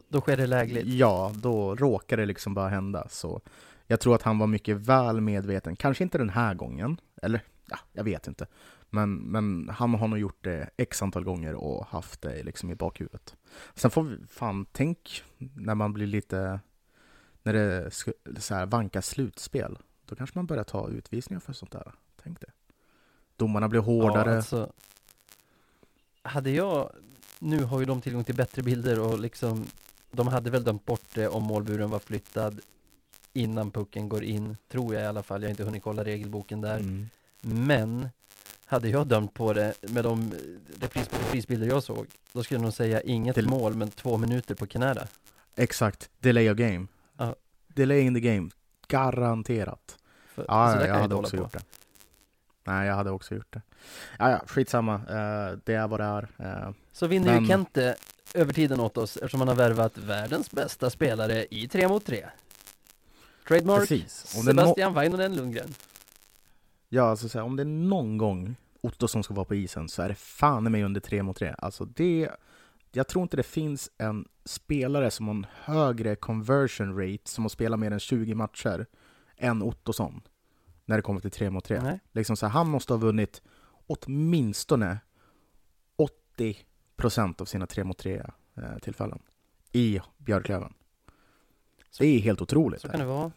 Speaker 1: Då sker det lägligt.
Speaker 2: Ja, då råkar det liksom bara hända. Så jag tror att han var mycket väl medveten, kanske inte den här gången, eller ja, jag vet inte. Men, men han har nog gjort det x antal gånger och haft det liksom i bakhuvudet. Sen får vi, fan, tänk när man blir lite, när det så här vankas slutspel. Då kanske man börjar ta utvisningar för sånt där. Tänk det. Domarna blir hårdare.
Speaker 1: Ja, alltså, hade jag, nu har ju de tillgång till bättre bilder och liksom, de hade väl dömt bort det om målburen var flyttad innan pucken går in, tror jag i alla fall. Jag har inte hunnit kolla regelboken där.
Speaker 2: Mm.
Speaker 1: Men hade jag dömt på det med de repris, reprisbilder jag såg, då skulle jag nog säga inget
Speaker 2: Till-
Speaker 1: mål, men två minuter på Canada.
Speaker 2: Exakt, delay of game.
Speaker 1: Ja.
Speaker 2: Delay in the game. Garanterat.
Speaker 1: För,
Speaker 2: Ja, jag hade också
Speaker 1: på.
Speaker 2: gjort det. Nej, jag hade också gjort det. Ja, ja, skitsamma. Uh, det är vad det är. Eh,
Speaker 1: Så vinner ju
Speaker 2: Men-
Speaker 1: Kente övertiden åt oss eftersom han har värvat världens bästa spelare i 3 mot 3. Trademark
Speaker 2: precis. Om är no-
Speaker 1: Sebastian Vainonen Lundgren.
Speaker 2: ja, alltså, så här, om det är någon gång Ottosson ska vara på isen så är det fan i mig under tre mot tre. Alltså det... Jag tror inte det finns en spelare som har en högre conversion rate, som har spelat mer än 20 matcher, än Ottosson. När det kommer till tre mot tre.
Speaker 1: Nej.
Speaker 2: Liksom så här, han måste ha vunnit åtminstone 80% av sina tre mot tre eh, tillfällen i Björklöven.
Speaker 1: Så-
Speaker 2: Det är helt otroligt.
Speaker 1: Så kan det vara.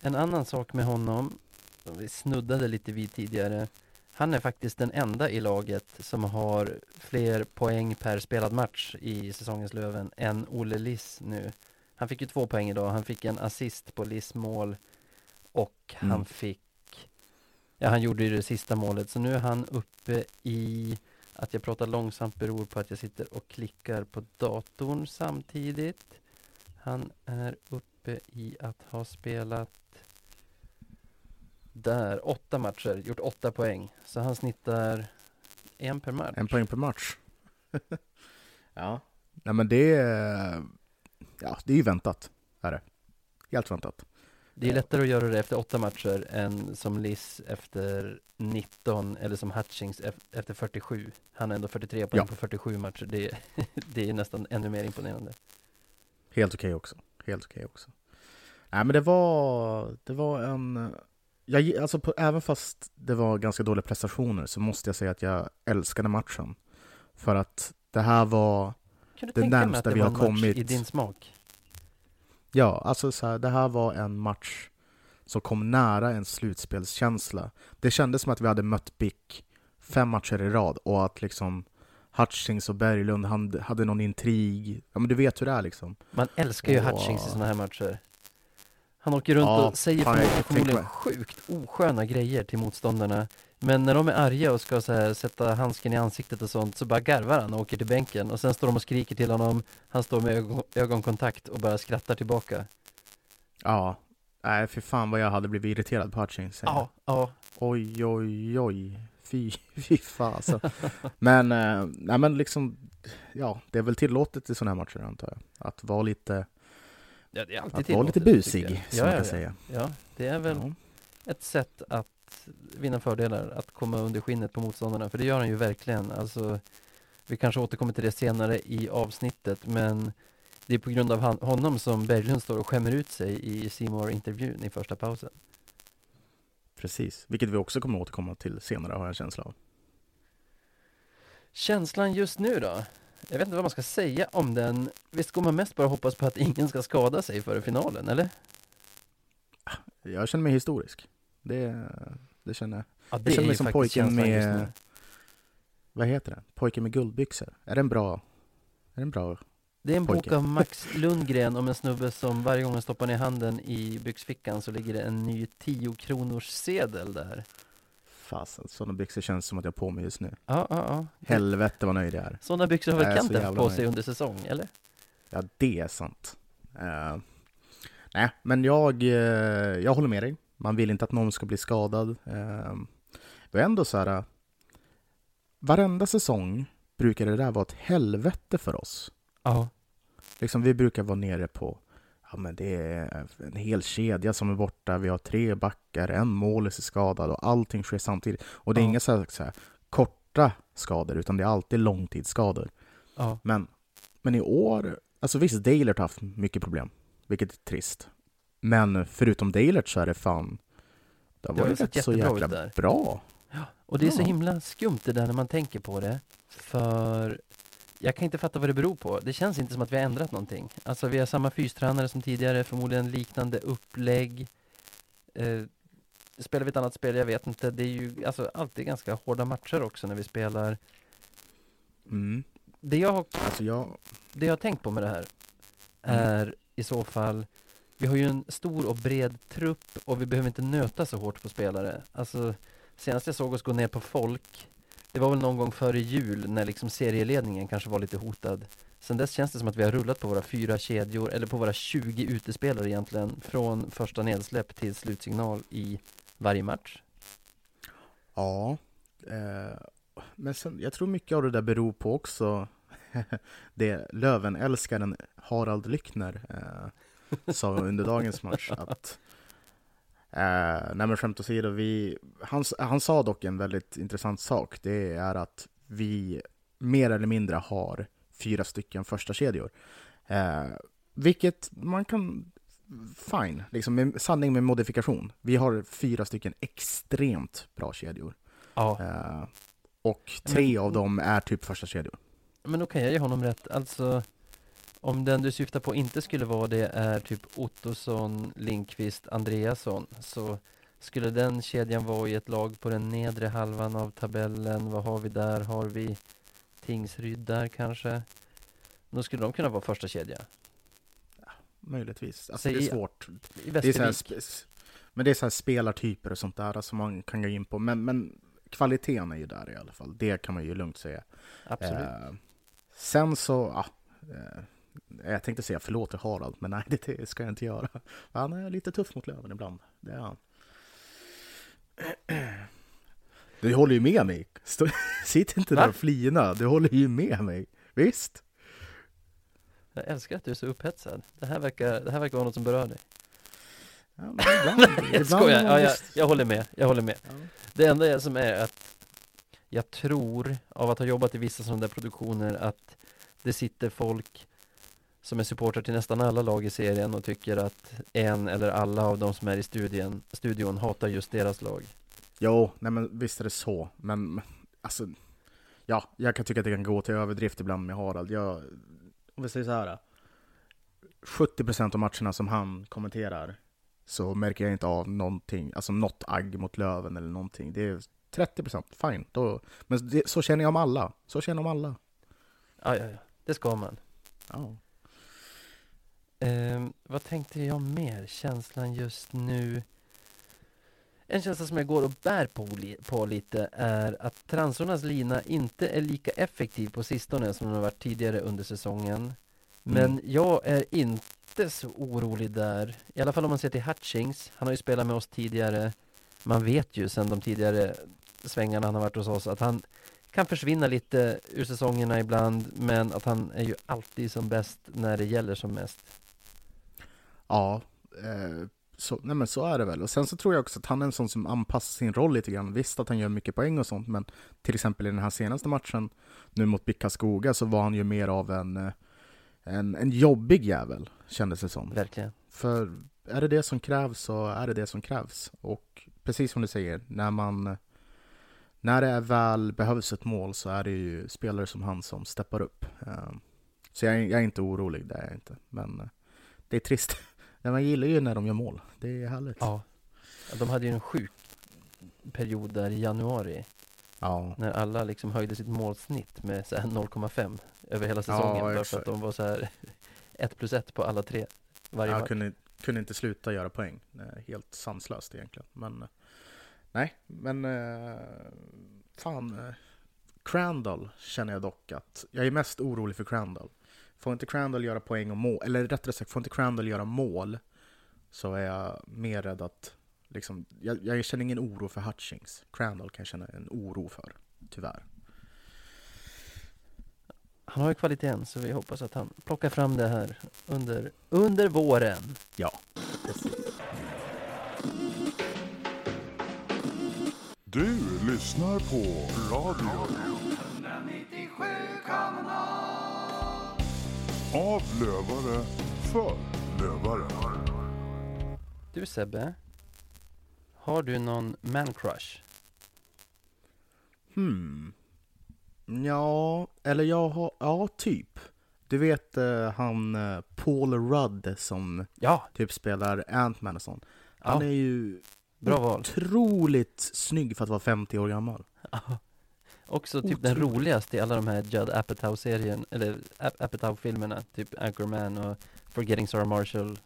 Speaker 1: En annan sak med honom, som vi snuddade lite vid tidigare. Han är faktiskt den enda i laget som har fler poäng per spelad match i säsongens Löven än Olle Liss nu. Han fick ju två poäng idag. Han fick en assist på Liss mål och han
Speaker 2: Mm.
Speaker 1: fick Ja, han gjorde ju det sista målet, så nu är han uppe i att jag pratar långsamt beror på att jag sitter och klickar på datorn samtidigt. Han är uppe i att ha spelat där, åtta matcher, gjort åtta poäng. Så han snittar en per match.
Speaker 2: En poäng per match. (laughs) ja. Nej men det är... Ja, det är ju väntat. Är det. Helt väntat.
Speaker 1: Det är lättare att göra det efter åtta matcher än som Liss efter 19 eller som Hutchings ef- efter 47. Han har ändå 43 poäng
Speaker 2: Ja.
Speaker 1: på 47 matcher. Det är, (laughs) det är nästan ännu mer imponerande.
Speaker 2: Helt okej också. Helt okej också. Nej men det var... Det var en... Jag, alltså på, även fast det var ganska dåliga prestationer så måste jag säga att jag älskade matchen. För att det här var...
Speaker 1: Kan du
Speaker 2: Det
Speaker 1: tänka mig
Speaker 2: närmsta
Speaker 1: att det
Speaker 2: vi
Speaker 1: var
Speaker 2: har
Speaker 1: en match
Speaker 2: kommit-
Speaker 1: i din smak?
Speaker 2: Ja, alltså så här, det här var en match som kom nära en slutspelskänsla. Det kändes som att vi hade mött BIK fem matcher i rad och att liksom Hutchings och Berglund hade någon intrig. Ja men du vet hur det är liksom.
Speaker 1: Man älskar ju
Speaker 2: Åh.
Speaker 1: Hutchings i sådana här matcher. Han åker runt
Speaker 2: Ja,
Speaker 1: och säger
Speaker 2: fan,
Speaker 1: förmodligen, sjukt osköna grejer till motståndarna. Men när de är arga och ska så sätta handsken i ansiktet och sånt så bara garvar han och åker till bänken och sen står de och skriker till honom. Han står med ögon, ögonkontakt och bara skrattar tillbaka.
Speaker 2: Ja. Nej för fan vad jag hade blivit irriterad på Hutchings.
Speaker 1: Ja, ja.
Speaker 2: Oj oj oj. Fy, (laughs) fy fasen. men, eh, nej men liksom, ja det är väl tillåtet i sådana här matcher antar jag. Att vara lite,
Speaker 1: ja det är alltid
Speaker 2: att vara lite busig som
Speaker 1: ja,
Speaker 2: man kan säga.
Speaker 1: Ja, det är väl ett sätt att vinna fördelar, att komma under skinnet på motståndarna, för det gör han ju verkligen. Alltså, vi kanske återkommer till det senare i avsnittet, men det är på grund av han, honom som Berglund står och skämmer ut sig i Seymour intervjun i första pausen.
Speaker 2: Precis, vilket vi också kommer återkomma till senare har jag en känsla av.
Speaker 1: Känslan just nu då? Jag vet inte vad man ska säga om den. Visst går man mest bara hoppas på att ingen ska skada sig före finalen, eller?
Speaker 2: Jag känner mig historisk. Det, det känner jag.
Speaker 1: Ja,
Speaker 2: Jag känner mig som pojken med-. Vad heter det? Pojken med guldbyxor. Är det en bra... Är det en bra...
Speaker 1: Det är en
Speaker 2: Pojke.
Speaker 1: bok av Max Lundgren om en snubbe som varje gång han stoppar ner handen i byxfickan så ligger det en ny 10 kronors sedel där.
Speaker 2: Fasen, sådana byxor känns som att jag har på mig just nu.
Speaker 1: Ja, ja, ja.
Speaker 2: Helvete vad nöjd jag är.
Speaker 1: Sådana byxor har väl
Speaker 2: jävla
Speaker 1: på sig
Speaker 2: nöjd.
Speaker 1: under säsong, eller?
Speaker 2: Ja, det är sant. Eh, nej, men jag, eh, jag håller med dig. Man vill inte att någon ska bli skadad. Uh, det är ändå så här... eh, varenda säsong brukar det där vara ett helvete för oss.
Speaker 1: Ja.
Speaker 2: Liksom, vi brukar vara nere på Ja men det är en hel kedja som är borta, vi har tre backar, en målis är skadad och allting sker samtidigt. Och det är
Speaker 1: Ja.
Speaker 2: inga så här, så här, korta skador, utan det är alltid långtidsskador.
Speaker 1: Ja.
Speaker 2: Men, men i år, alltså visst, Dalert har haft mycket problem, vilket är trist. Men förutom Dalert så är det fan, det har varit rätt så jäkla
Speaker 1: där.
Speaker 2: bra.
Speaker 1: Och det är så
Speaker 2: Ja.
Speaker 1: himla skumt det där när man tänker på det. För jag kan inte fatta vad det beror på. Det känns inte som att vi har ändrat någonting. Alltså vi har samma fystränare som tidigare, förmodligen liknande upplägg. Eh, spelar vi ett annat spel? Jag vet inte. Det är ju alltså alltid ganska hårda matcher också när vi spelar.
Speaker 2: Mm.
Speaker 1: Det jag har
Speaker 2: Alltså jag,
Speaker 1: det jag har tänkt på med det här är i så fall, vi vi har ju en stor och bred trupp och vi behöver inte nöta så hårt på spelare. Alltså, senast jag såg oss gå ner på folk, det var väl någon gång före jul när liksom serieledningen kanske var lite hotad. Sen dess känns det som att vi har rullat på våra fyra kedjor, eller på våra 20 utespelare egentligen, från första nedsläpp till slutsignal i varje match.
Speaker 2: Ja, eh, men sen, jag tror mycket av det där beror på också (laughs) det Löven-älskaren Harald Lyckner eh, sa under dagens match. Att, eh, nej men skämt åsido, vi, han, han sa dock en väldigt intressant sak. Det är att vi mer eller mindre har fyra stycken första kedjor. Eh, vilket man kan, fine, liksom med, sanning med modifikation. Vi har fyra stycken extremt bra kedjor.
Speaker 1: Ja.
Speaker 2: Eh, och tre
Speaker 1: Men-
Speaker 2: av dem är typ första kedjor.
Speaker 1: Men då kan jag ge honom rätt. Alltså, om den du syftar på inte skulle vara det är typ Ottosson, Linkvist, Andreasson så skulle den kedjan vara i ett lag på den nedre halvan av tabellen. Vad har vi där? Har vi Tingsryd där kanske? Då skulle de kunna vara första kedja.
Speaker 2: Möjligtvis. Alltså,
Speaker 1: Säg-
Speaker 2: det är svårt.
Speaker 1: I
Speaker 2: Det är så
Speaker 1: Västervik.
Speaker 2: men det är så här spelartyper och sånt där som man kan gå in på. Men, men kvaliteten är ju där i alla fall. Det kan man ju lugnt säga.
Speaker 1: Absolut.
Speaker 2: Eh, sen så, ja, eh, jag tänkte säga förlåt till Harald, men nej (laughs) det ska jag inte göra. Han är lite tuff mot Löven ibland. Det är han. (clears throat) Du håller ju med mig. Stå, (laughs) sitt inte där och flina. Du håller ju med mig. Visst?
Speaker 1: Jag älskar att du är så upphetsad. Det här verkar, det här verkar vara något som berör dig.
Speaker 2: Ja, men ibland, (laughs)
Speaker 1: Jag skojar, ja, jag, jag håller med. Jag håller med.
Speaker 2: Ja.
Speaker 1: Det enda är som är att jag tror, av att ha jobbat i vissa sådana där produktioner, att det sitter folk som är supportrar till nästan alla lag i serien och tycker att en eller alla av de som är i studien, studion hatar just deras lag.
Speaker 2: Jo, nej men visst är det så. Men alltså, ja, jag kan tycka att det kan gå till överdrift ibland med Harald. Jag, om vi säger så här. 70% av matcherna som han kommenterar så märker jag inte av någonting, alltså något agg mot Löven eller någonting. Det är 30% fine. Då, men det, så känner jag om alla. Så känner jag om alla.
Speaker 1: Ja, ja, ja, det ska man.
Speaker 2: Ja.
Speaker 1: Ehm, vad tänkte jag mer? Känslan just nu. En känsla som jag går och bär på, på lite är att transornas lina inte är lika effektiv på sistone som den har varit tidigare under säsongen. Men
Speaker 2: Mm.
Speaker 1: jag är inte så orolig där. I alla fall om man ser till Hutchings. Han har ju spelat med oss tidigare. Man vet ju sedan de tidigare svängarna han har varit hos oss att han kan försvinna lite ur säsongerna ibland men att han är ju alltid som bäst när det gäller som mest.
Speaker 2: Ja, eh, så, nej men så är det väl. Och sen så tror jag också att han är en sån som anpassar sin roll lite grann. Visst att han gör mycket poäng och sånt, men till exempel i den här senaste matchen nu mot Bickaskoga så var han ju mer av en, eh, en, en jobbig jävel, kändes det som.
Speaker 1: Verkligen.
Speaker 2: För är det det som krävs så är det det som krävs. Och precis som du säger, när man när det väl behövs ett mål så är det ju spelare som han som steppar upp. Eh, Så jag är, jag är inte orolig, det är jag inte. Men eh, det är trist. (laughs) Men man gillar ju när de gör mål. Det är härligt.
Speaker 1: Ja. Ja, De hade ju en sjuk period där i januari
Speaker 2: Ja,
Speaker 1: när alla liksom höjde sitt målsnitt med så här 0,5 över hela säsongen bara för att de var så här (laughs) 1 plus 1 på alla tre varje
Speaker 2: jag
Speaker 1: match.
Speaker 2: kunde, kunde inte sluta göra poäng. Helt sanslöst egentligen. Men eh, nej, men eh, fan. eh, Crandall känner jag dock att jag är mest orolig för Crandall. Får inte Crandall göra poäng och mål, eller rättare sagt, får inte Crandall göra mål så är jag mer rädd att liksom, jag, jag känner ingen oro för Hutchings. Crandall kan jag känna en oro för, tyvärr.
Speaker 1: Han har ju kvaliteten så vi hoppas att han plockar fram det här under, under våren.
Speaker 2: Ja.
Speaker 3: Du lyssnar på radio av lövare för lövare.
Speaker 1: Du Sebbe, har du någon man crush?
Speaker 2: Hmm. Ja, eller jag har, ja typ. Du vet eh, han eh, Paul Rudd som
Speaker 1: Ja,
Speaker 2: typ spelar Ant-Man och sånt. Han
Speaker 1: Ja.
Speaker 2: är ju
Speaker 1: bra val.
Speaker 2: otroligt snygg för att vara 50 år gammal.
Speaker 1: Också typ den
Speaker 2: Otroligt.
Speaker 1: roligaste i alla de här Judd Apatow-serien, eller Ap- Apatow-filmerna, typ Anchorman och Forgetting Sarah Marshall.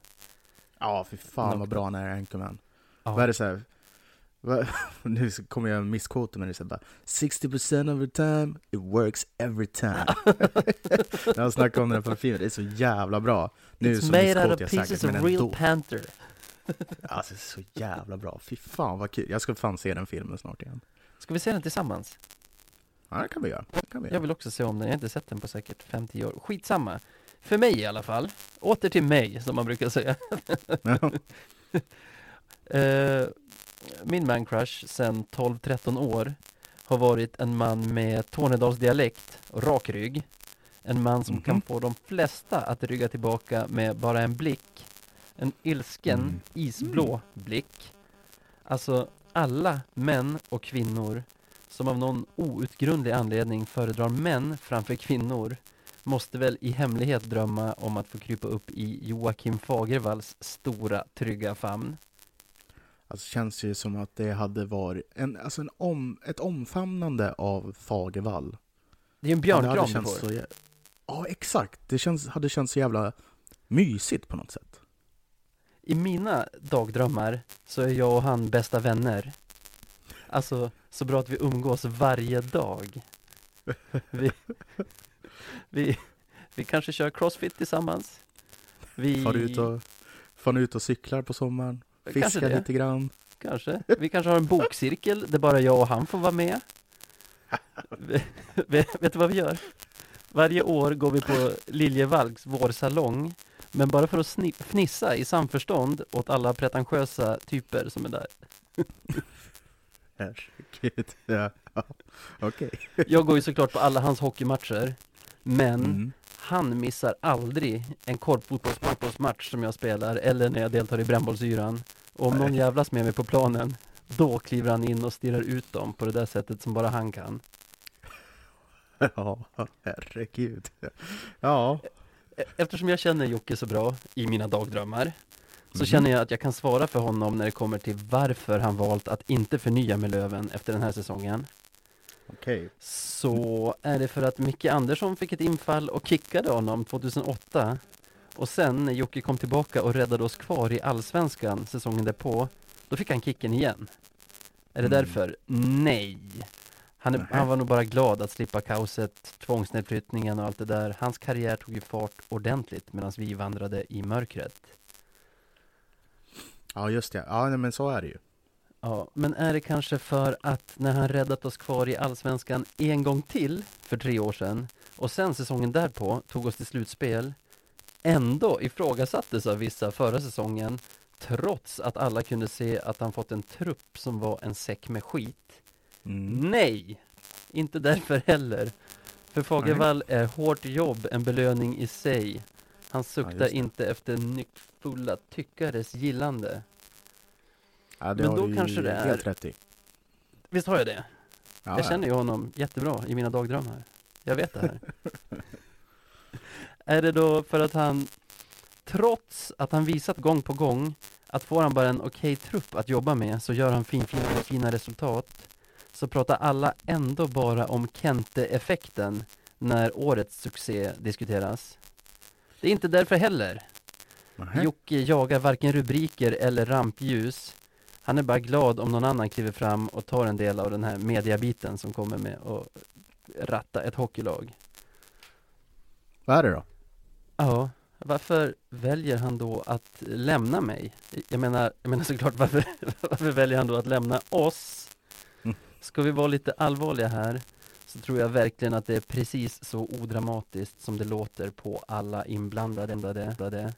Speaker 2: Ja, för fan vad
Speaker 1: Knocked
Speaker 2: bra han är Anchorman.
Speaker 1: Ja.
Speaker 2: Vad är det såhär? vad- (laughs) Nu kommer jag misskota men det är så här bara 60% of the time, it works every time. (laughs) När han snackar om den här filmen, det är så jävla bra. Nu
Speaker 1: It's
Speaker 2: så
Speaker 1: made out
Speaker 2: jag
Speaker 1: of
Speaker 2: säkert,
Speaker 1: pieces
Speaker 2: men
Speaker 1: of real panther. (laughs)
Speaker 2: Alltså så jävla bra. Fy fan vad kul. Jag ska fan se den filmen snart igen.
Speaker 1: Ska vi se den tillsammans?
Speaker 2: Ja, det kan vi göra. Kan vi
Speaker 1: Jag
Speaker 2: göra.
Speaker 1: vill också se om den, jag har inte sett den på säkert 50 år. Skitsamma. För mig i alla fall. Åter till mig, som man brukar säga.
Speaker 2: Ja. (laughs)
Speaker 1: Eh, min man crush sen 12-13 år har varit en man med Tornedalsdialekt och rak rygg. En man som
Speaker 2: Mhm.
Speaker 1: kan få de flesta att rygga tillbaka med bara en blick. En ilsken,
Speaker 2: Mm.
Speaker 1: isblå blick. Alltså alla män och kvinnor som av någon outgrundlig anledning föredrar män framför kvinnor måste väl i hemlighet drömma om att få krypa upp i Joakim Fagervalls stora trygga famn.
Speaker 2: Alltså känns ju som att det hade varit en, alltså en om, ett omfamnande av Fagervall.
Speaker 1: Det är en björnkram du får.
Speaker 2: så jä- Ja, exakt. Det känns, hade känts så jävla mysigt på något sätt.
Speaker 1: I mina dagdrömmar så är jag och han bästa vänner. Alltså, så bra att vi umgås varje dag. Vi, (laughs) vi, vi kanske kör crossfit tillsammans. Vi,
Speaker 2: Far ut och, far ut och cyklar på sommaren. Fiskar lite grann.
Speaker 1: Kanske. Vi kanske har en bokcirkel där bara jag och han får vara med. (laughs) Vet, vet du vad vi gör? Varje år går vi på Liljevalchs vårsalong men bara för att fnissa i samförstånd åt alla pretentiösa typer som är där. (laughs)
Speaker 2: Herregud. (laughs) Ja. ja. Okej. (laughs)
Speaker 1: Jag går ju såklart på alla hans hockeymatcher men
Speaker 2: Mm.
Speaker 1: han missar aldrig en korpfotbollsmatch som jag spelar eller när jag deltar i brännbollsyran. Och om någon
Speaker 2: Nej.
Speaker 1: jävlas med mig på planen då kliver han in och stirrar ut dem på det där sättet som bara han kan. (laughs)
Speaker 2: Ja, herregud. Ja.
Speaker 1: E- Eftersom jag känner Jocke så bra i mina dagdrömmar så
Speaker 2: Mhm.
Speaker 1: känner jag att jag kan svara för honom när det kommer till varför han valt att inte förnya med Löven efter den här säsongen.
Speaker 2: Okej.
Speaker 1: Så är det för att Micke Andersson fick ett infall och kickade honom 2008 och sen när Jocke kom tillbaka och räddade oss kvar i Allsvenskan säsongen därpå då fick han kicken igen. Är det
Speaker 2: Mm.
Speaker 1: därför? Nej! Han, är, han var nog bara glad att slippa kaoset, tvångsnedflyttningen och allt det där. Hans karriär tog ju fart ordentligt medan vi vandrade i mörkret.
Speaker 2: Ja, just det. Ja, nej, men så är det ju.
Speaker 1: Ja, men är det kanske för att när han räddat oss kvar i Allsvenskan en gång till för tre år sedan och sen säsongen därpå tog oss till slutspel ändå ifrågasattes av vissa förra säsongen trots att alla kunde se att han fått en trupp som var en säck med skit?
Speaker 2: Mm.
Speaker 1: Nej! Inte därför heller. För Fagervall är hårt jobb en belöning i sig. Han suktar
Speaker 2: det.
Speaker 1: inte efter nyckfulla tyckares gillande.
Speaker 2: Ja, det
Speaker 1: Men
Speaker 2: har
Speaker 1: då
Speaker 2: du
Speaker 1: kanske det är-
Speaker 2: helt rätt i.
Speaker 1: Visst har jag det?
Speaker 2: Ja,
Speaker 1: jag känner ju honom jättebra i mina dagdrömmar. Jag vet det här. (laughs) är det då för att han, trots att han visat gång på gång att får han bara en okej trupp att jobba med så gör han fin, fina, fina resultat, så pratar alla ändå bara om Kente-effekten när årets succé diskuteras. Det är inte därför heller.
Speaker 2: Nähä.
Speaker 1: Jocke jagar varken rubriker eller rampljus. Han är bara glad om någon annan kliver fram och tar en del av den här mediabiten som kommer med att ratta ett hockeylag.
Speaker 2: Vad är det då?
Speaker 1: Ja, varför väljer han då att lämna mig? Jag menar, jag menar såklart varför, (laughs) varför väljer han då att lämna oss?
Speaker 2: Mm.
Speaker 1: Ska vi vara lite allvarliga här så tror jag verkligen att det är precis så odramatiskt som det låter på alla inblandade. inblandade.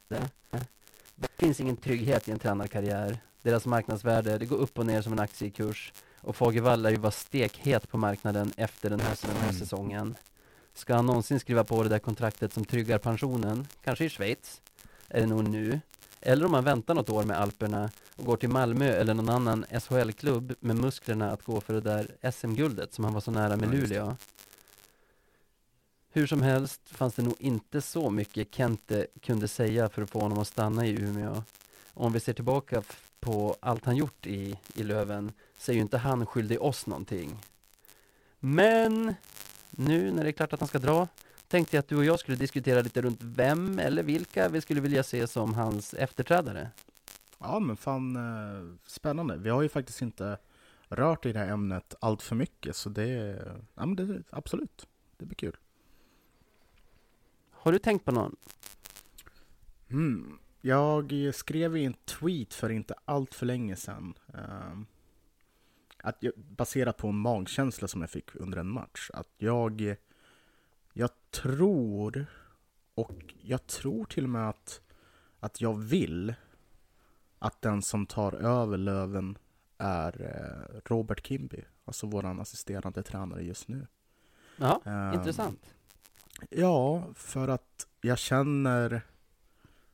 Speaker 1: Det finns ingen trygghet i en tränarkarriär. Deras marknadsvärde, det går upp och ner som en aktiekurs. Och Fagervall lär ju vara stekhet på marknaden efter den här, den här
Speaker 2: Mm.
Speaker 1: säsongen. Ska han någonsin skriva på det där kontraktet som tryggar pensionen, kanske i Schweiz, är det nog nu. Eller om han väntar något år med Alperna och går till Malmö eller någon annan SHL-klubb med musklerna att gå för det där SM-guldet som han var så nära med. Luleå. Hur som helst fanns det nog inte så mycket Kente kunde säga för att få honom att stanna i Umeå. Om vi ser tillbaka på allt han gjort i, i Löven så är ju inte han skyldig oss någonting. Men nu när det är klart att han ska dra tänkte jag att du och jag skulle diskutera lite runt vem eller vilka vi skulle vilja se som hans efterträdare.
Speaker 2: Ja men fan eh, spännande. Vi har ju faktiskt inte rört i det här ämnet allt för mycket så det, ja, men det absolut, det blir kul.
Speaker 1: Har du tänkt på någon?
Speaker 2: Mm. Jag skrev i en tweet för inte allt för länge sedan um, att jag, baserat på en magkänsla som jag fick under en match att jag jag tror och jag tror till och med att att jag vill att den som tar över Löven är eh, Robert Kimby, alltså våran assisterande tränare just nu.
Speaker 1: Ja, um, intressant.
Speaker 2: Ja, för att jag känner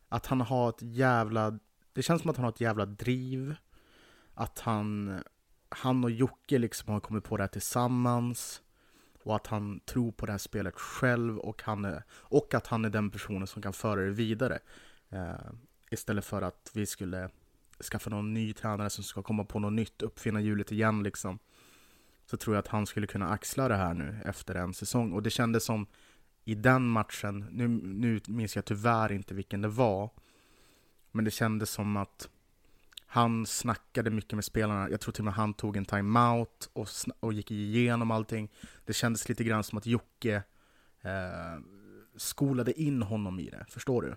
Speaker 2: att han har ett jävla... Det känns som att han har ett jävla driv. Att han, han och Jocke liksom har kommit på det här tillsammans. Och att han tror på det här spelet själv och, han är, och att han är den personen som kan föra det vidare. Eh, istället för att vi skulle skaffa någon ny tränare som ska komma på något nytt, uppfinna hjulet igen liksom. Så tror jag att han skulle kunna axla det här nu efter en säsong. Och det kändes som i den matchen, nu, nu minns jag tyvärr inte vilken det var, men det kändes som att han snackade mycket med spelarna. Jag tror till och med han tog en timeout och, och gick igenom allting. Det kändes lite grann som att Jocke eh, skolade in honom i det. Förstår du?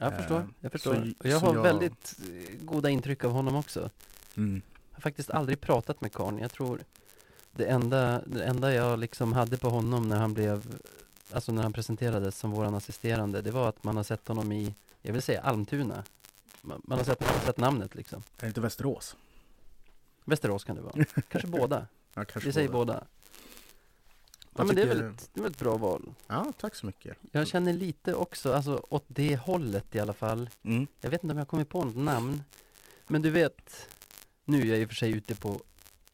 Speaker 1: Jag förstår, eh, jag förstår. Så, jag har jag... väldigt eh, goda intryck av honom också. Mm. Jag har faktiskt aldrig pratat med Karn. Jag tror det enda, det enda jag liksom hade på honom när han blev alltså när han presenterades som våran assisterande, det var att man har sett honom i, jag vill säga Almtuna. Man, man har sett, sett namnet liksom.
Speaker 2: Är det inte Västerås?
Speaker 1: Västerås kan det vara. (laughs) Kanske båda. Ja, kanske Vi säger båda. Ja, men det är, väl ett, det är väl ett bra val.
Speaker 2: Ja, tack så mycket.
Speaker 1: Jag känner lite också, alltså åt det hållet i alla fall. Mm. Jag vet inte om jag kommer på något namn. Men du vet, nu är jag i och för sig ute på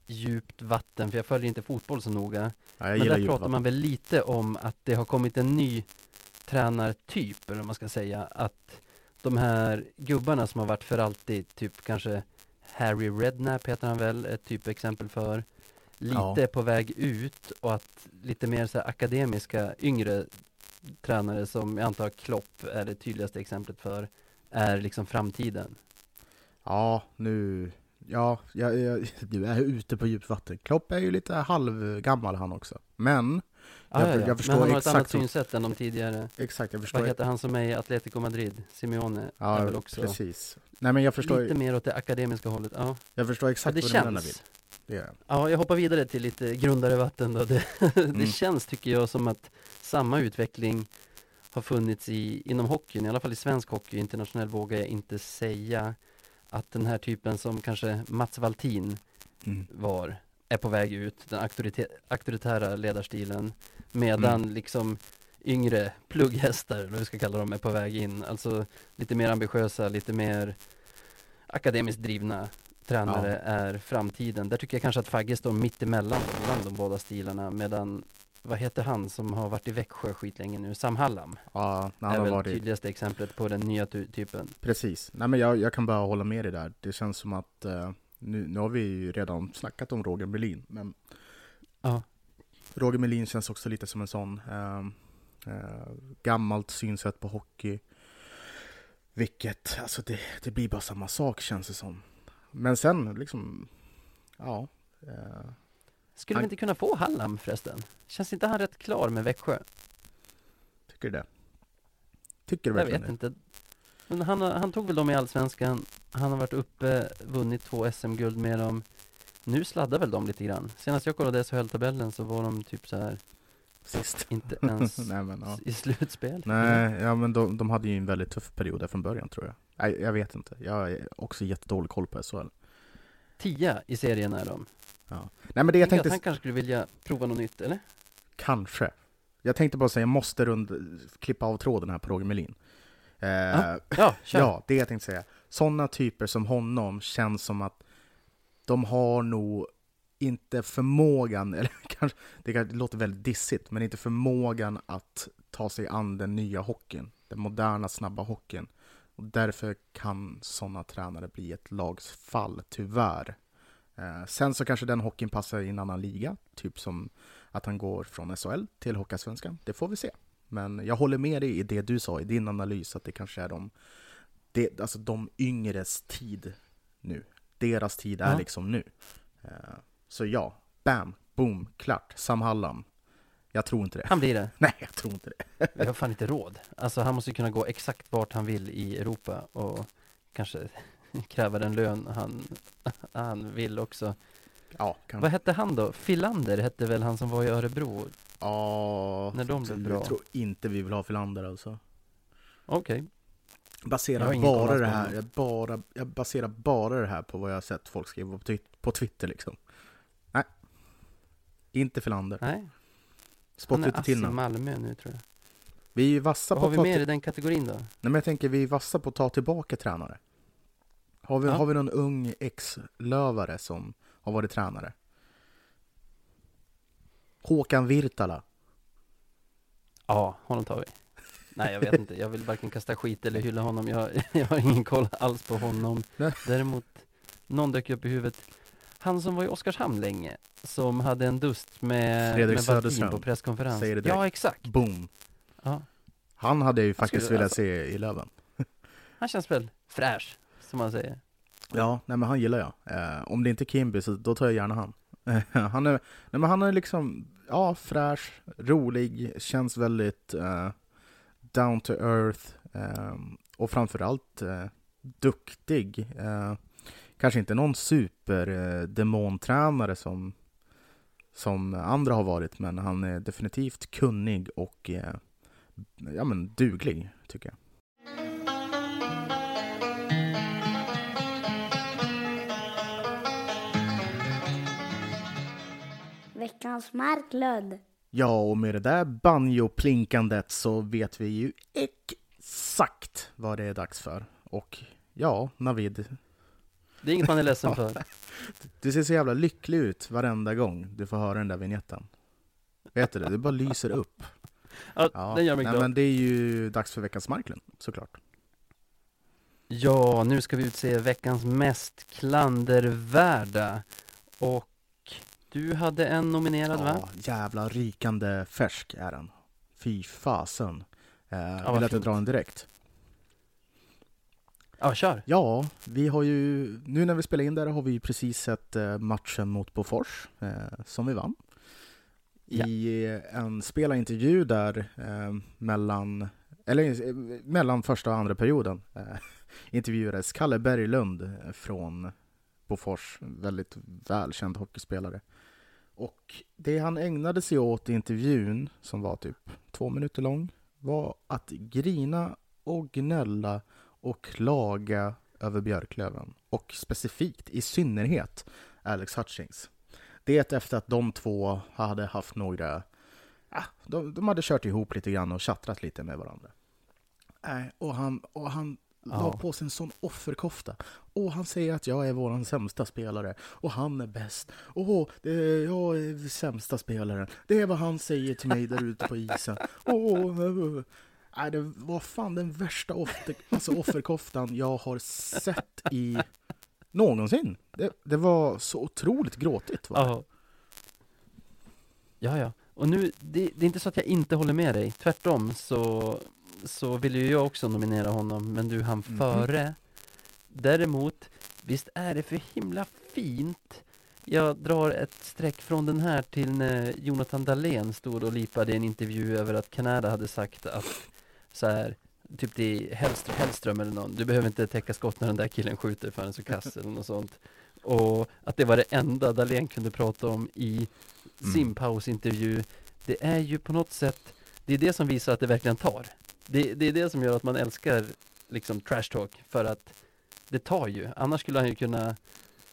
Speaker 1: djupt vatten, för jag följer inte fotboll så noga. Ja, Men där pratar vatten. man väl lite om att det har kommit en ny tränartyp, eller vad man ska säga, att de här gubbarna som har varit för alltid, typ kanske Harry Redknapp heter han väl, ett typexempel för, lite ja. på väg ut och att lite mer så akademiska yngre tränare som jag antar Klopp är det tydligaste exemplet för, är liksom framtiden.
Speaker 2: Ja, nu ja, (laughs) jag, jag, du är ute på djupt vatten. Klopp är ju lite halvgammal han också. Men
Speaker 1: ah, jag, ja, ja. jag förstår Men han har ett annat synsätt än de tidigare.
Speaker 2: Exakt, jag förstår.
Speaker 1: Vad heter han som är i Atletico Madrid? Simeone
Speaker 2: ja,
Speaker 1: är väl också
Speaker 2: precis. Nej, men jag förstår
Speaker 1: Lite mer åt det akademiska hållet, ja.
Speaker 2: Jag förstår exakt ja, det vad känns. du menar, Bill.
Speaker 1: Det gör jag. Ja, jag hoppar vidare till lite grundare vatten då. Det, (laughs) mm. det känns, tycker jag, som att samma utveckling har funnits i, inom hockeyn, i alla fall i svensk hockey, internationell vågar jag inte säga att den här typen som kanske Mats Valtin mm. var, är på väg ut, den auktoritära ledarstilen, medan mm. liksom yngre plugghästar, eller vad vi ska kalla dem, är på väg in. Alltså lite mer ambitiösa, lite mer akademiskt drivna tränare ja. är framtiden. Där tycker jag kanske att Fagge står mitt emellan bland de båda stilarna, medan vad heter han som har varit i Växjö skitlänge nu? Sam Hallam.
Speaker 2: Ja,
Speaker 1: han är väl varit... tydligaste exemplet på den nya typen.
Speaker 2: Precis. Nej men jag, jag kan bara hålla med dig där. Det känns som att uh, nu, nu har vi ju redan snackat om Roger Melin, men ja. Roger Melin känns också lite som en sån uh, uh, gammalt synsätt på hockey. Vilket, alltså det, det blir bara samma sak känns det som. Men sen liksom, ja.
Speaker 1: Skulle han... vi inte kunna få Hallam förresten? Känns inte han rätt klar med Växjö?
Speaker 2: Tycker du det? Tycker du verkligen
Speaker 1: Jag vet inte. Men han, han tog väl dem i Allsvenskan. Han har varit uppe, vunnit två SM-guld med dem. Nu sladdar väl de lite grann. Senast jag kollade SHL-tabellen så var de typ så här
Speaker 2: Sist.
Speaker 1: Inte (laughs) ens Nej, men, ja. i slutspel.
Speaker 2: Nej, ja men de, de hade ju en väldigt tuff period där från början tror jag. Nej, jag vet inte. Jag har också jättedålig koll på SHL.
Speaker 1: Tia i serien är de.
Speaker 2: Ja. Nej, men det jag tänkte...
Speaker 1: Att han kanske skulle vilja prova något nytt, eller?
Speaker 2: Kanske. Jag tänkte bara säga, jag måste rund, klippa av tråden här på Roger Melin.
Speaker 1: Eh, ja, ja,
Speaker 2: ja, det jag tänkte säga. Sådana typer som honom känns som att de har nog inte förmågan, (laughs) eller kanske, det låter väldigt dissigt, men inte förmågan att ta sig an den nya hockeyn. Den moderna, snabba hockeyn. Och därför kan sådana tränare bli ett lags fall, tyvärr. Eh, sen så kanske den hockeyn passar i en annan liga, typ som att han går från SHL till Hockeyallsvenskan. Det får vi se. Men jag håller med dig i det du sa i din analys, att det kanske är de, det, alltså de yngres tid nu. Deras tid är
Speaker 1: Ja.
Speaker 2: liksom nu. Eh, Så ja, bam, boom, klart. Sam Hallam. Jag tror inte det.
Speaker 1: Han blir det. (laughs)
Speaker 2: Nej, jag tror inte det.
Speaker 1: Vi har fan inte råd. Alltså han måste kunna gå exakt vart han vill i Europa och kanske (laughs) kräva den lön han, (laughs) han vill också.
Speaker 2: Ja, kan...
Speaker 1: Vad hette han då? Filander hette väl han som var i Örebro?
Speaker 2: Ja,
Speaker 1: När de blev bra.
Speaker 2: Jag tror inte vi vill ha Filander alltså.
Speaker 1: Okej. Har
Speaker 2: Baserar bara det här, jag, bara, jag baserar bara det här på vad jag har sett folk skriva på Twitter liksom. Nej. Inte Filander.
Speaker 1: Nej, han
Speaker 2: Spott
Speaker 1: är
Speaker 2: lite
Speaker 1: ass
Speaker 2: till
Speaker 1: i. Malmö nu tror jag.
Speaker 2: Vi är ju vassa
Speaker 1: Vad
Speaker 2: på
Speaker 1: har
Speaker 2: att
Speaker 1: vi
Speaker 2: ta
Speaker 1: mer
Speaker 2: till...
Speaker 1: i den kategorin då?
Speaker 2: Nej men jag tänker vi är vassa på att ta tillbaka tränare. Har vi,
Speaker 1: Ja.
Speaker 2: har vi någon ung ex-lövare som har varit tränare? Håkan Virtala.
Speaker 1: Ja, honom tar vi. Nej, jag vet inte. Jag vill varken kasta skit eller hylla honom. Jag, (laughs) jag har ingen koll alls på honom.
Speaker 2: Nej.
Speaker 1: Däremot, någon dök upp i huvudet. Han som var i Oskarshamn länge, som hade en dust med,
Speaker 2: Fredrik Söderström.
Speaker 1: på presskonferens.
Speaker 2: Säger det direkt.
Speaker 1: ja, exakt.
Speaker 2: Boom.
Speaker 1: Ja.
Speaker 2: Han hade jag ju faktiskt
Speaker 1: skulle-
Speaker 2: velat
Speaker 1: alltså-
Speaker 2: se i Löven. (laughs)
Speaker 1: Han känns väl fräsch, som man säger.
Speaker 2: Ja, nej men han gillar jag. Eh, om det inte är Kimby så då tar jag gärna han. (laughs) han är, nej men han är liksom, ja, fräsch, rolig, känns väldigt eh, down to earth eh, och framförallt eh, duktig. Eh, kanske inte någon super eh, som, som andra har varit, men han är definitivt kunnig och eh, ja, men duglig, tycker jag.
Speaker 4: Veckans Marklund.
Speaker 2: Ja, och med det där banjo-plinkandet så vet vi ju exakt vad det är dags för. Och ja, Navid,
Speaker 1: Det är inget man är ledsen för. (laughs)
Speaker 2: du ser så jävla lycklig ut varenda gång du får höra den där vignetten. Vet du det? Det bara lyser upp.
Speaker 1: Ja,
Speaker 2: Ja,
Speaker 1: den gör mig
Speaker 2: nej,
Speaker 1: glad.
Speaker 2: men det är ju dags för veckans Marklund, såklart.
Speaker 1: Ja, nu ska vi utse veckans mest klandervärda. Och du hade en nominerad va?
Speaker 2: Ja, jävla rykande färsk är den. Fy fasen. Eh,
Speaker 1: vad
Speaker 2: vill att jag drar den direkt?
Speaker 1: Ja, kör.
Speaker 2: Ja, vi har ju, nu när vi spelar in där har vi ju precis sett eh, matchen mot Bofors, eh, som vi vann.
Speaker 1: Ja.
Speaker 2: I eh, en spelarintervju där eh, mellan, eller, eh, mellan första och andra perioden eh, (laughs) intervjuades Kalle Berglund från Bofors, väldigt välkänd hockeyspelare. Och det han ägnade sig åt i intervjun, som var typ två minuter lång, var att grina och gnälla och klaga över Björklöven. Och specifikt, i synnerhet, Alex Hutchings. Det efter att de två hade haft några... Ja, de, de hade kört ihop lite grann och chattrat lite med varandra. Äh, och han, och han la
Speaker 1: Ja.
Speaker 2: på sig en sån offerkofta. Och han säger att jag är våran sämsta spelare. Och han är bäst. Och det, jag är sämsta spelaren. Det är vad han säger till mig där ute på isen. Åh, Nej, det var fan den värsta offer, alltså offerkoftan jag har sett i någonsin. Det, det var så otroligt gråtigt. Va?
Speaker 1: Ja. Ja, ja. Och nu, det, det är inte så att jag inte håller med dig. Tvärtom så, så vill ju jag också nominera honom, men du hann
Speaker 2: Mhm.
Speaker 1: före. Däremot, visst är det för himla fint. Jag drar ett streck från den här till när Jonathan Dahlén stod och lipade i en intervju över att Kanada hade sagt att så här, typ till Hellström, Hellström eller någon, du behöver inte täcka skott när den där killen skjuter för en så kass eller något sånt. Och att det var det enda Dahlén kunde prata om i
Speaker 2: Mm.
Speaker 1: sin pausintervju. Det är ju på något sätt, det är det som visar att det verkligen tar. Det, det är det som gör att man älskar liksom trash talk, för att det tar ju. Annars skulle han ju kunna,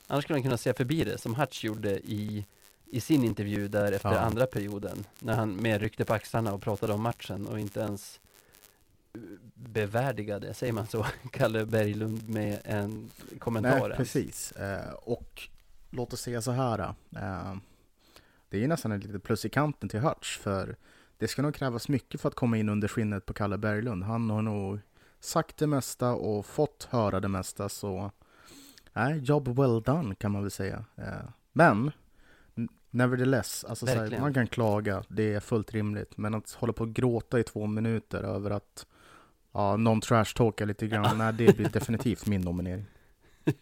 Speaker 1: annars skulle han kunna se förbi det, som Hutch gjorde i, i sin intervju där efter
Speaker 2: Ja.
Speaker 1: andra perioden, när han mer ryckte på axlarna och pratade om matchen och inte ens bevärdigade, säger man så, (laughs) Kalle Berglund med en kommentar
Speaker 2: Nej, precis. Eh, och låt oss säga så här. Eh, det är ju nästan ett litet plus i kanten till Hutch, för det ska nog krävas mycket för att komma in under skinnet på Kalle Berglund. Han har nog sagt det mesta och fått höra det mesta, så nej, job well done kan man väl säga. Eh, men nevertheless, alltså så här,
Speaker 1: Verkligen.
Speaker 2: man kan klaga, det är fullt rimligt. Men att hålla på och gråta i två minuter över att ja, någon trashtalkar lite grann, nej det blir definitivt min nominering. (laughs)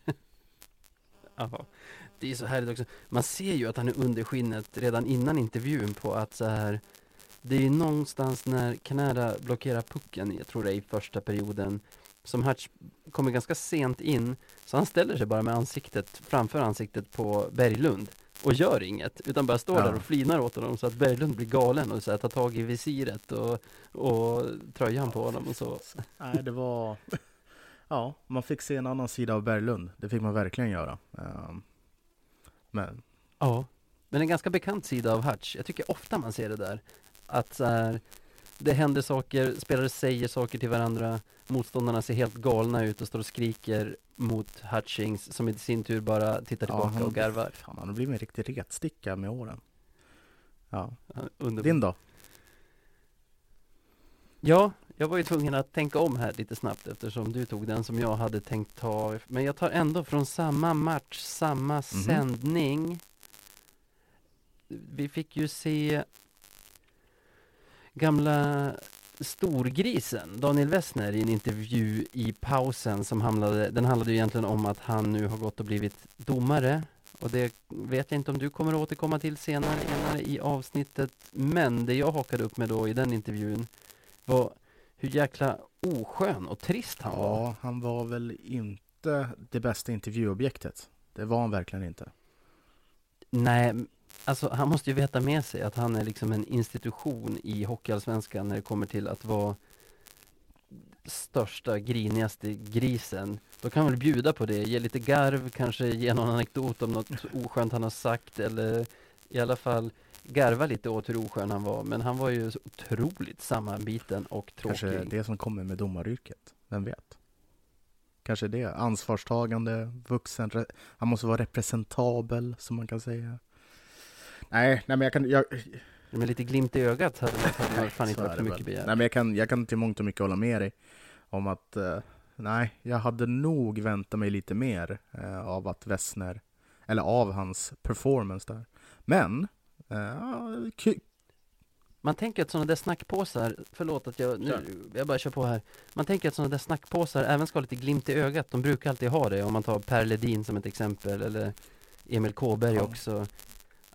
Speaker 1: Ja, det är så härligt också. Man ser ju att han är under skinnet redan innan intervjun på att så här Det är ju någonstans när Kanada blockerar pucken, jag tror det är i första perioden Som Hutch kommer ganska sent in Så han ställer sig bara med ansiktet framför ansiktet på Berglund och gör inget, utan bara står
Speaker 2: Ja.
Speaker 1: där och flinar åt honom så att Berglund blir galen och så här, tar tag i visiret och, och tröjan på honom och så (laughs)
Speaker 2: Nej, det var... Ja, man fick se en annan sida av Berglund. Det fick man verkligen göra. Ehm, Men
Speaker 1: Ja, men en ganska bekant sida av Hutch. Jag tycker ofta man ser det där. Att så här, det händer saker, spelare säger saker till varandra, motståndarna ser helt galna ut och står och skriker mot Hutchings som i sin tur bara tittar
Speaker 2: Ja,
Speaker 1: tillbaka
Speaker 2: han-
Speaker 1: och garvar.
Speaker 2: fan, han har blivit en riktig retsticka med åren. Ja,
Speaker 1: Ja, Underbart.
Speaker 2: din då?
Speaker 1: Ja, jag var ju tvungen att tänka om här lite snabbt eftersom du tog den som jag hade tänkt ta. Men jag tar ändå från samma match, samma sändning. Vi fick ju se gamla storgrisen Daniel Wessner i en intervju i pausen som handlade, den handlade ju egentligen om att han nu har gått och blivit domare och det vet jag inte om du kommer att återkomma till senare, senare i avsnittet men det jag hakade upp med då i den intervjun var hur jäkla oskön och trist han var.
Speaker 2: Ja, han var väl inte det bästa intervjuobjektet. Det var han verkligen inte.
Speaker 1: Nej, alltså han måste ju veta med sig att han är liksom en institution i Hockeyallsvenskan när det kommer till att vara största, grinigaste grisen. Då kan väl bjuda på det, ge lite garv, kanske ge någon anekdot om något oskönt han har sagt eller i alla fall garva lite åt hur oskön han var. Men han var ju så otroligt sammanbiten och tråkig.
Speaker 2: Kanske det som kommer med domaryrket. Vem vet? Kanske det. Ansvarstagande, vuxen. Han måste vara representabel, som man kan säga. Nej, nej men jag kan... Jag,
Speaker 1: Med lite glimt i ögat hade hade fan inte varit för mycket begärt.
Speaker 2: Nej, men jag kan, jag kan till mångt och mycket hålla med dig om att eh, nej, jag hade nog väntat mig lite mer eh, av att Wessner, eller av hans performance där. Men, eh, k-
Speaker 1: Man tänker att sådana där snackpåsar, förlåt att jag, nu, jag bara kör på här. Man tänker att sådana där snackpåsar även ska ha lite glimt i ögat. De brukar alltid ha det om man tar Per Ledin som ett exempel eller Emil Kåberg
Speaker 2: Ja.
Speaker 1: också.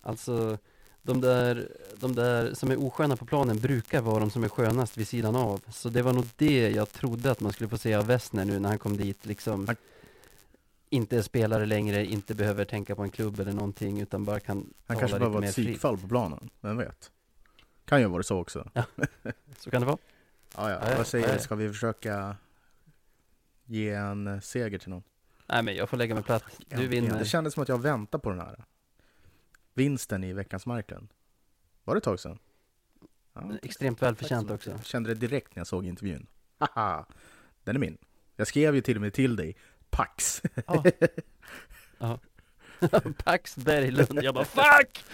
Speaker 1: Alltså de där, de där som är osköna på planen brukar vara de som är skönast vid sidan av. Så det var nog det jag trodde att man skulle få se av Wessner nu när han kom dit liksom. Inte är spelare längre, inte behöver tänka på en klubb eller någonting utan bara kan
Speaker 2: han kanske bara var ett psykfall på planen. Vem vet? Kan ju vara så också.
Speaker 1: Så kan det vara.
Speaker 2: Ja, ja.
Speaker 1: Ja, ja.
Speaker 2: Vad säger
Speaker 1: Ja,
Speaker 2: du?
Speaker 1: ja.
Speaker 2: Ska vi försöka ge en seger till någon?
Speaker 1: Nej men jag får lägga mig platt. Du vinner.
Speaker 2: Det kändes som att jag väntade på den här vinsten i veckans Marklund. Var det ett tag sedan? Ja,
Speaker 1: Extremt välförtjänt också.
Speaker 2: Jag kände det direkt när jag såg intervjun. Haha, den är min. Jag skrev ju till och med till dig, Pax.
Speaker 1: Ja. (laughs) ja. (laughs) Pax Berglund. Jag bara fuck!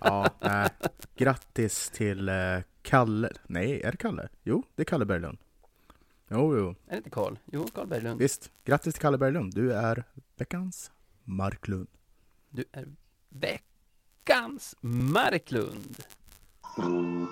Speaker 2: ja, nej. Grattis till eh, Kalle. Nej, är det Kalle? Jo, det är Kalle Berglund. Jo, jo.
Speaker 1: Är det inte Karl? Jo, Karl Berglund.
Speaker 2: Visst, grattis till Kalle Berglund. Du är veckans Marklund.
Speaker 1: Du är veckans Marklund. (laughs)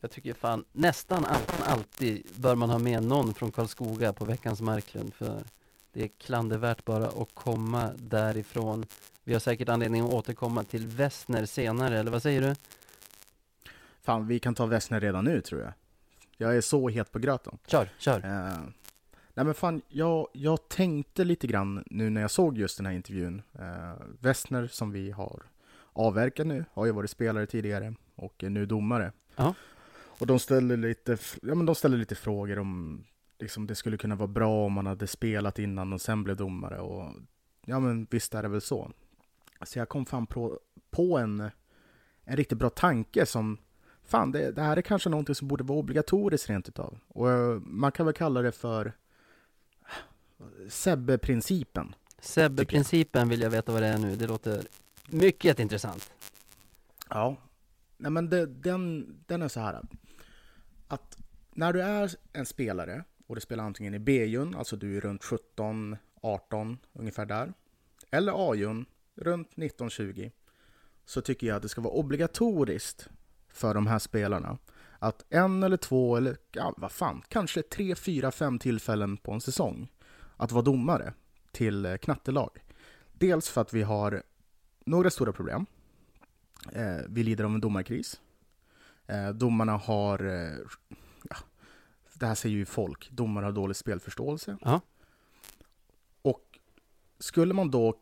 Speaker 1: Jag tycker fan nästan alltid bör man ha med någon från Karlskoga på veckans Marklund för det är klandervärt bara att komma därifrån. Vi har säkert anledning att återkomma till Västner senare, eller vad säger du?
Speaker 2: Fan, vi kan ta Västner redan nu tror jag. Jag är så het på gröten.
Speaker 1: Kör, kör!
Speaker 2: Eh, nej men fan, jag, jag tänkte lite grann nu när jag såg just den här intervjun. Uh, Wessner som vi har avverkat nu, har ju varit spelare tidigare och är nu domare.
Speaker 1: Ja.
Speaker 2: Och de ställer lite, ja, men de ställer lite frågor om liksom, det skulle kunna vara bra om man hade spelat innan och sen blev domare. Och, ja men visst är det väl så. Så jag kom fan på, på en, en riktigt bra tanke som Fan, det, det här är kanske någonting som borde vara obligatoriskt rent utav. Och eh, man kan väl kalla det för Sebbe-principen.
Speaker 1: Sebbe-principen vill jag veta vad det är nu. Det låter mycket intressant.
Speaker 2: Ja. Nej men det, den, den är så här. Att när du är en spelare och du spelar antingen i B-jun, alltså du är runt 17, 18 ungefär där, eller A-jun, runt 19, 20, så tycker jag att det ska vara obligatoriskt för de här spelarna att en eller två eller ja, vad fan, kanske tre, fyra, fem tillfällen på en säsong att vara domare till eh, knattelag. Dels för att vi har några stora problem. Eh, vi lider av en domarkris. Eh, domarna har, eh, ja, det här säger ju folk, domare har dålig spelförståelse.
Speaker 1: Ja.
Speaker 2: Och skulle man då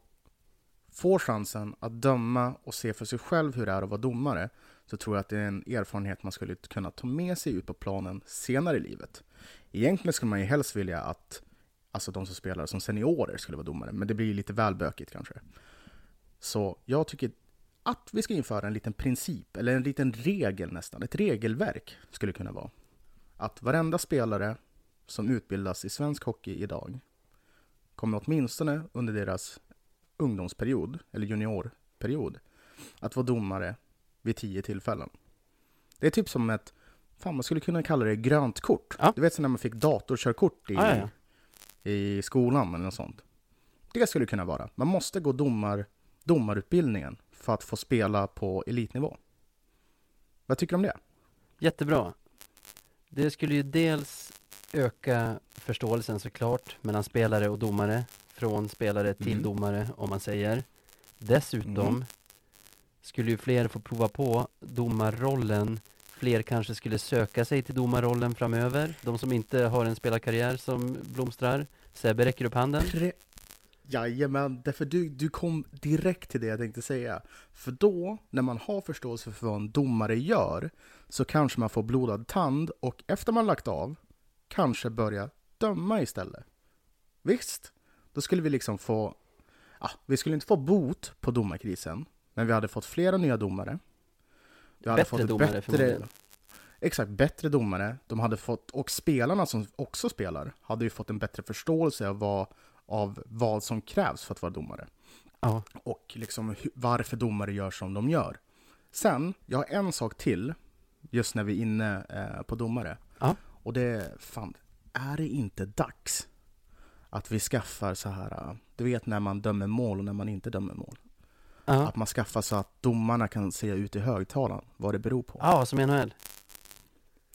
Speaker 2: få chansen att döma och se för sig själv hur det är att vara domare så tror jag att det är en erfarenhet man skulle kunna ta med sig ut på planen senare i livet. Egentligen skulle man ju helst vilja att alltså de som spelar som seniorer skulle vara domare, men det blir lite väl bökigt kanske. Så jag tycker att vi ska införa en liten princip, eller en liten regel nästan, ett regelverk skulle kunna vara. Att varenda spelare som utbildas i svensk hockey idag kommer åtminstone under deras ungdomsperiod, eller juniorperiod, att vara domare vid tio tillfällen. Det är typ som ett, fan man skulle kunna kalla det grönt kort.
Speaker 1: Ja.
Speaker 2: Du vet så när man fick datorkörkort i,
Speaker 1: Ja, ja, ja.
Speaker 2: i skolan eller något sånt. Det skulle kunna vara. Man måste gå domar, domarutbildningen för att få spela på elitnivå. Vad tycker du om det?
Speaker 1: Jättebra. Det skulle ju dels öka förståelsen såklart mellan spelare och domare. Från spelare till
Speaker 2: Mm.
Speaker 1: domare om man säger. Dessutom
Speaker 2: Mm
Speaker 1: skulle ju fler få prova på domarrollen. Fler kanske skulle söka sig till domarrollen framöver. De som inte har en spelarkarriär som blomstrar. Sebbe räcker upp handen.
Speaker 2: Pre- Jajamän, därför du, du kom direkt till det jag tänkte säga. För då, när man har förståelse för vad en domare gör, så kanske man får blodad tand och efter man lagt av, kanske börja döma istället. Visst, då skulle vi liksom få, ah, vi skulle inte få bot på domarkrisen, men vi hade fått flera nya domare. Vi hade
Speaker 1: Bättre domare förmodligen.
Speaker 2: Exakt, bättre domare. De hade fått, och spelarna som också spelar hade ju fått en bättre förståelse av vad, av vad som krävs för att vara domare.
Speaker 1: Ja.
Speaker 2: Och liksom varför domare gör som de gör. Sen, jag har en sak till, just när vi är inne eh, på domare.
Speaker 1: Ja.
Speaker 2: Och det är, fan, är det inte dags att vi skaffar så här, eh, du vet när man dömer mål och när man inte dömer mål.
Speaker 1: Ja,
Speaker 2: Att man skaffar så att domarna kan se ut i högtalaren vad det beror på.
Speaker 1: ja som NHL.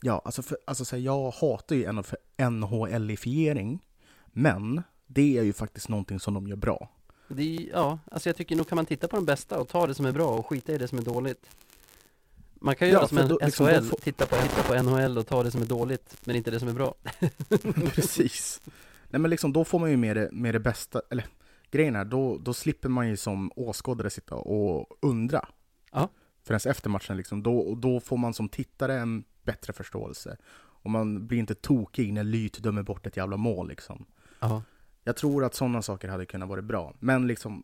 Speaker 2: Ja, alltså, för, alltså så här, jag hatar ju NHL-ifiering, men det är ju faktiskt någonting som de gör bra.
Speaker 1: Det ja, alltså jag tycker nog kan man titta på de bästa och ta det som är bra och skita i det som är dåligt. Man kan
Speaker 2: Ja,
Speaker 1: göra som en
Speaker 2: då- liksom,
Speaker 1: SHL,
Speaker 2: får-
Speaker 1: titta, på, titta på NHL och ta det som är dåligt, men inte det som är bra. (laughs)
Speaker 2: Precis. Nej men liksom då får man ju med det, med det bästa, eller grejen är, då, då slipper man ju som åskådare sitta och undra.
Speaker 1: Ja.
Speaker 2: Förrän efter matchen liksom, då, då får man som tittare en bättre förståelse. Och man blir inte tokig när Lyt dömer bort ett jävla mål liksom.
Speaker 1: Ja,
Speaker 2: Jag tror att sådana saker hade kunnat vara bra. Men liksom,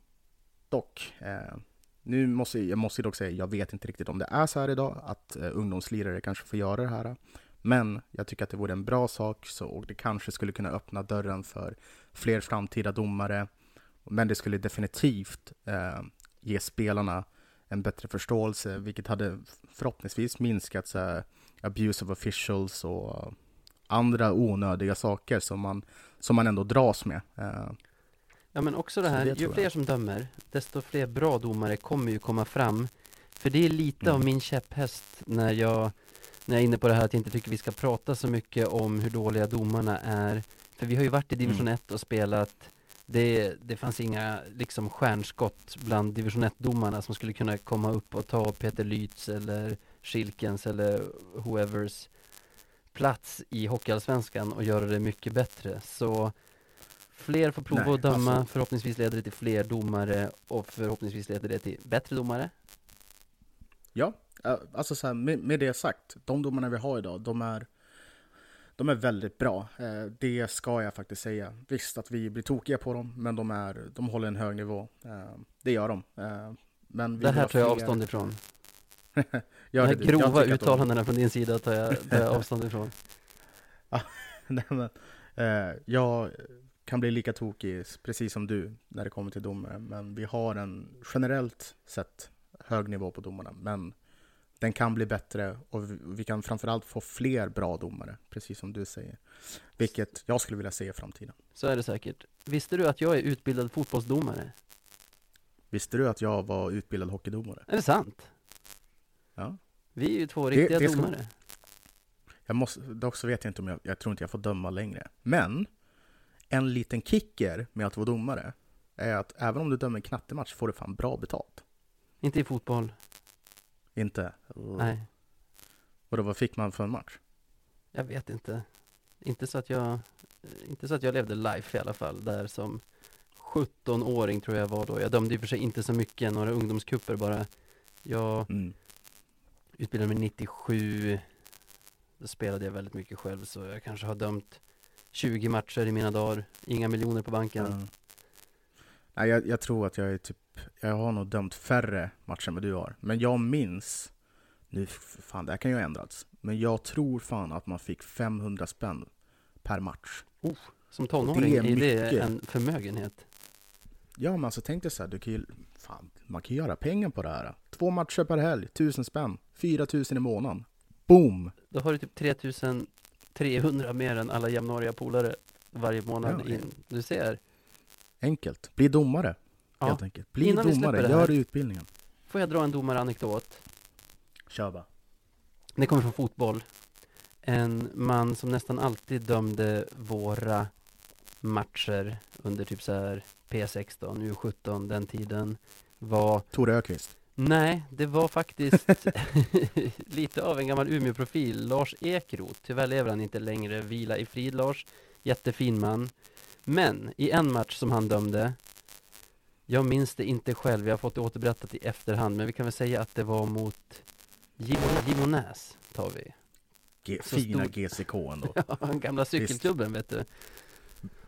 Speaker 2: dock. Eh, nu måste jag måste dock säga, jag vet inte riktigt om det är så här idag, att eh, ungdomslirare kanske får göra det här. Men jag tycker att det vore en bra sak så, och det kanske skulle kunna öppna dörren för fler framtida domare. Men det skulle definitivt eh, ge spelarna en bättre förståelse, vilket hade förhoppningsvis minskat så här, abuse of officials och andra onödiga saker som man, som man ändå dras med. Eh,
Speaker 1: ja men också det här,
Speaker 2: det
Speaker 1: ju
Speaker 2: tror jag.
Speaker 1: fler som dömer, desto fler bra domare kommer ju komma fram. För det är lite
Speaker 2: Mm.
Speaker 1: av min käpphäst när jag, när jag är inne på det här att jag inte tycker vi ska prata så mycket om hur dåliga domarna är. För vi har ju varit i division
Speaker 2: Mm.
Speaker 1: 1 och spelat det, det fanns inga liksom stjärnskott bland division 1-domarna som skulle kunna komma upp och ta Peter Lytz eller Schilkens eller whoever's plats i Hockeyallsvenskan och göra det mycket bättre. Så fler får prova
Speaker 2: Nej,
Speaker 1: att döma,
Speaker 2: alltså-
Speaker 1: förhoppningsvis leder det till fler domare och förhoppningsvis leder det till bättre domare.
Speaker 2: Ja, eh, alltså så här, med, med det sagt, de domarna vi har idag, de är, de är väldigt bra. Eh, Det ska jag faktiskt säga. Visst att vi blir tokiga på dem, men de, är, de håller en hög nivå. Eh, Det gör de. Eh, Men vi
Speaker 1: Det här tar jag
Speaker 2: fler-
Speaker 1: avstånd ifrån. (laughs)
Speaker 2: Gör det. Jag
Speaker 1: grova uttalandena från din sida tar jag, tar jag (laughs) avstånd ifrån. (laughs)
Speaker 2: Nej, men, jag kan bli lika tokig, precis som du, när det kommer till domare. Men vi har en generellt sett hög nivå på domarna. Men den kan bli bättre och vi, kan framförallt få fler bra domare, precis som du säger. Vilket jag skulle vilja se i framtiden.
Speaker 1: Så är det säkert. Visste du att jag är utbildad fotbollsdomare?
Speaker 2: Visste du att jag var utbildad hockeydomare?
Speaker 1: Är det sant?
Speaker 2: Ja.
Speaker 1: Vi är ju två
Speaker 2: Det-
Speaker 1: riktiga
Speaker 2: det ska-
Speaker 1: domare.
Speaker 2: Jag måste, dock så vet jag inte om jag, jag tror inte jag får döma längre. Men en liten kicker med att vara domare är att även om du dömer en knattematch får du fan bra betalt.
Speaker 1: Inte i fotboll.
Speaker 2: Inte?
Speaker 1: Nej,
Speaker 2: Och då vad fick man för en match?
Speaker 1: jag vet inte. Inte så att jag, inte så att jag levde life i alla fall, där som 17-åring tror jag var då. Jag dömde i och för sig inte så mycket, några ungdomskupper bara. Jag
Speaker 2: Mm.
Speaker 1: utbildade mig 97. Då spelade jag väldigt mycket själv, så jag kanske har dömt 20 matcher i mina dagar. Inga miljoner på banken.
Speaker 2: Ja. Nej, jag, jag tror att jag är typ, jag har nog dömt färre matcher än vad du har. Men jag minns, nu fan det här kan ju ha ändrats, men jag tror fan att man fick 500 spänn per match.
Speaker 1: Som tonåring
Speaker 2: Det
Speaker 1: är,
Speaker 2: är
Speaker 1: det en förmögenhet.
Speaker 2: Ja men alltså tänk dig så här, du kan ju, fan, man kan ju göra pengar på det här. Två matcher per helg, tusen spänn, 4000 i månaden. Boom!
Speaker 1: Då har du typ 3300 mer än alla jämnåriga polare varje månad
Speaker 2: Ja,
Speaker 1: in. Du ser.
Speaker 2: Enkelt. Bli domare,
Speaker 1: Ja.
Speaker 2: helt enkelt. Bli
Speaker 1: Innan
Speaker 2: domare,
Speaker 1: släpper det
Speaker 2: gör utbildningen.
Speaker 1: Får jag dra en domaranekdot?
Speaker 2: Kör bara.
Speaker 1: Det kommer från fotboll. En man som nästan alltid dömde våra matcher under typ så här P16, U17, den tiden var
Speaker 2: Tore Öqvist.
Speaker 1: Nej, det var faktiskt (laughs) lite av en gammal Umeå-profil, Lars Ekroth. Tyvärr lever han inte längre. Vila i frid, Lars. Jättefin man. Men i en match som han dömde, jag minns det inte själv, jag har fått det återberättat i efterhand, men vi kan väl säga att det var mot Gimo- Gimonäs, tar vi.
Speaker 2: G-
Speaker 1: Så
Speaker 2: fina
Speaker 1: stor-
Speaker 2: GCK ändå. (laughs)
Speaker 1: Ja, gamla cykelklubben vet du.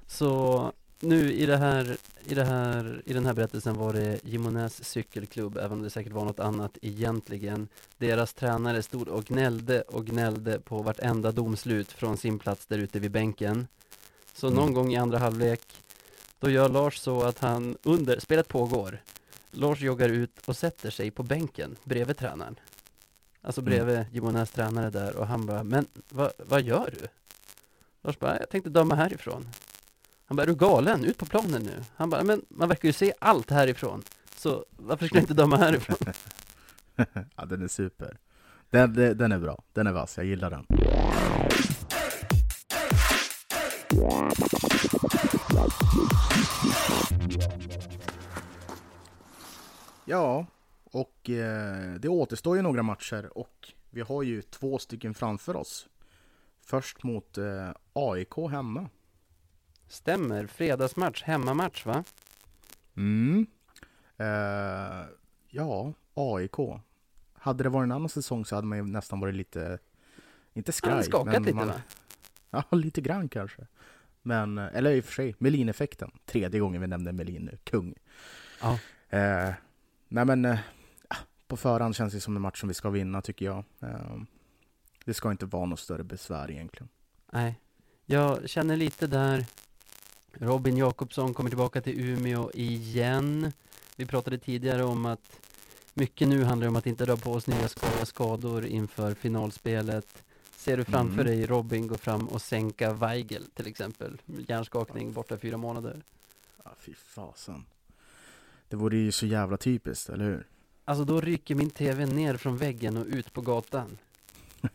Speaker 1: Så nu i det här, i det här, i den här berättelsen var det Gimonäs cykelklubb, även om det säkert var något annat egentligen. Deras tränare stod och gnällde och gnällde på vartenda domslut från sin plats där ute vid bänken. Så
Speaker 2: Mm.
Speaker 1: någon gång i andra halvlek, då gör Lars så att han under, spelet pågår, Lars joggar ut och sätter sig på bänken bredvid tränaren. Alltså
Speaker 2: Mm.
Speaker 1: bredvid Gimonäs tränare där och han bara, men vad, vad gör du? Lars bara, jag tänkte döma härifrån. Han bara, är du galen? Ut på planen nu. Han bara, men man verkar ju se allt härifrån. Så varför skulle jag inte döma härifrån? (laughs)
Speaker 2: ja, den är super. Den, den, den är bra. Den är vass. Jag gillar den. Ja, och eh, det återstår ju några matcher och vi har ju två stycken framför oss. Först mot eh, AIK hemma.
Speaker 1: Stämmer, fredagsmatch, hemmamatch va?
Speaker 2: Mm. Eh, ja, AIK. Hade det varit en annan säsong så hade man ju nästan varit lite, inte skraj,
Speaker 1: skakat
Speaker 2: men
Speaker 1: lite
Speaker 2: man,
Speaker 1: va? (laughs)
Speaker 2: Ja, lite grann kanske. Men, eh, eller i och för sig, Melin-effekten. Tredje gången vi nämnde Melin nu, kung.
Speaker 1: Ja.
Speaker 2: Eh, nej men, eh, på förhand känns det som en match som vi ska vinna tycker jag. Eh, det ska inte vara något större besvär egentligen.
Speaker 1: Nej, jag känner lite där. Robin Jakobsson kommer tillbaka till Umeå igen. Vi pratade tidigare om att mycket nu handlar om att inte dra på oss nya sk- skador inför finalspelet. Ser du framför
Speaker 2: Mm.
Speaker 1: dig Robin gå fram och sänka Weigel till exempel? Hjärnskakning borta fyra månader.
Speaker 2: Ja, fy fasen. Det vore ju så jävla typiskt, eller hur?
Speaker 1: Alltså då rycker min TV ner från väggen och ut på gatan. (laughs)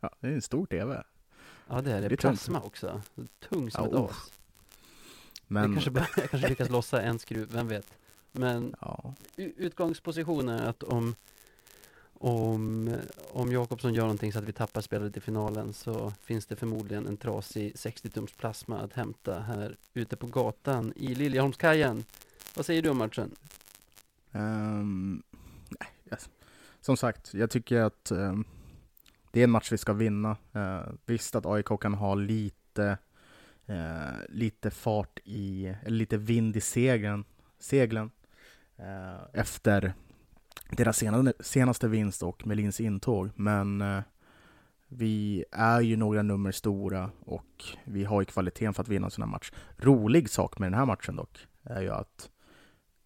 Speaker 2: ja, det är en stor TV.
Speaker 1: Ja det är det.
Speaker 2: Det är tungt.
Speaker 1: Plasma också. Tung som
Speaker 2: Ja,
Speaker 1: ett
Speaker 2: oh.
Speaker 1: as.
Speaker 2: Men,
Speaker 1: Jag, kanske bara, jag kanske lyckas lossa en skruv, vem vet. Men
Speaker 2: ja,
Speaker 1: u- utgångsposition är att om, om, om Jakobsson gör någonting så att vi tappar spelet i finalen så finns det förmodligen en trasig 60-tums plasma att hämta här ute på gatan i Liljeholmskajen. Vad säger du om matchen?
Speaker 2: Um, nej, yes. Som sagt, jag tycker att um, det är en match vi ska vinna. Uh, visst att AIK kan ha lite, uh, lite fart i, eller lite vind i seglen, seglen uh, efter deras senaste, senaste vinst och Melins intåg. Men eh, vi är ju några nummer stora och vi har ju kvaliteten för att vinna en sån här match. Rolig sak med den här matchen dock är ju att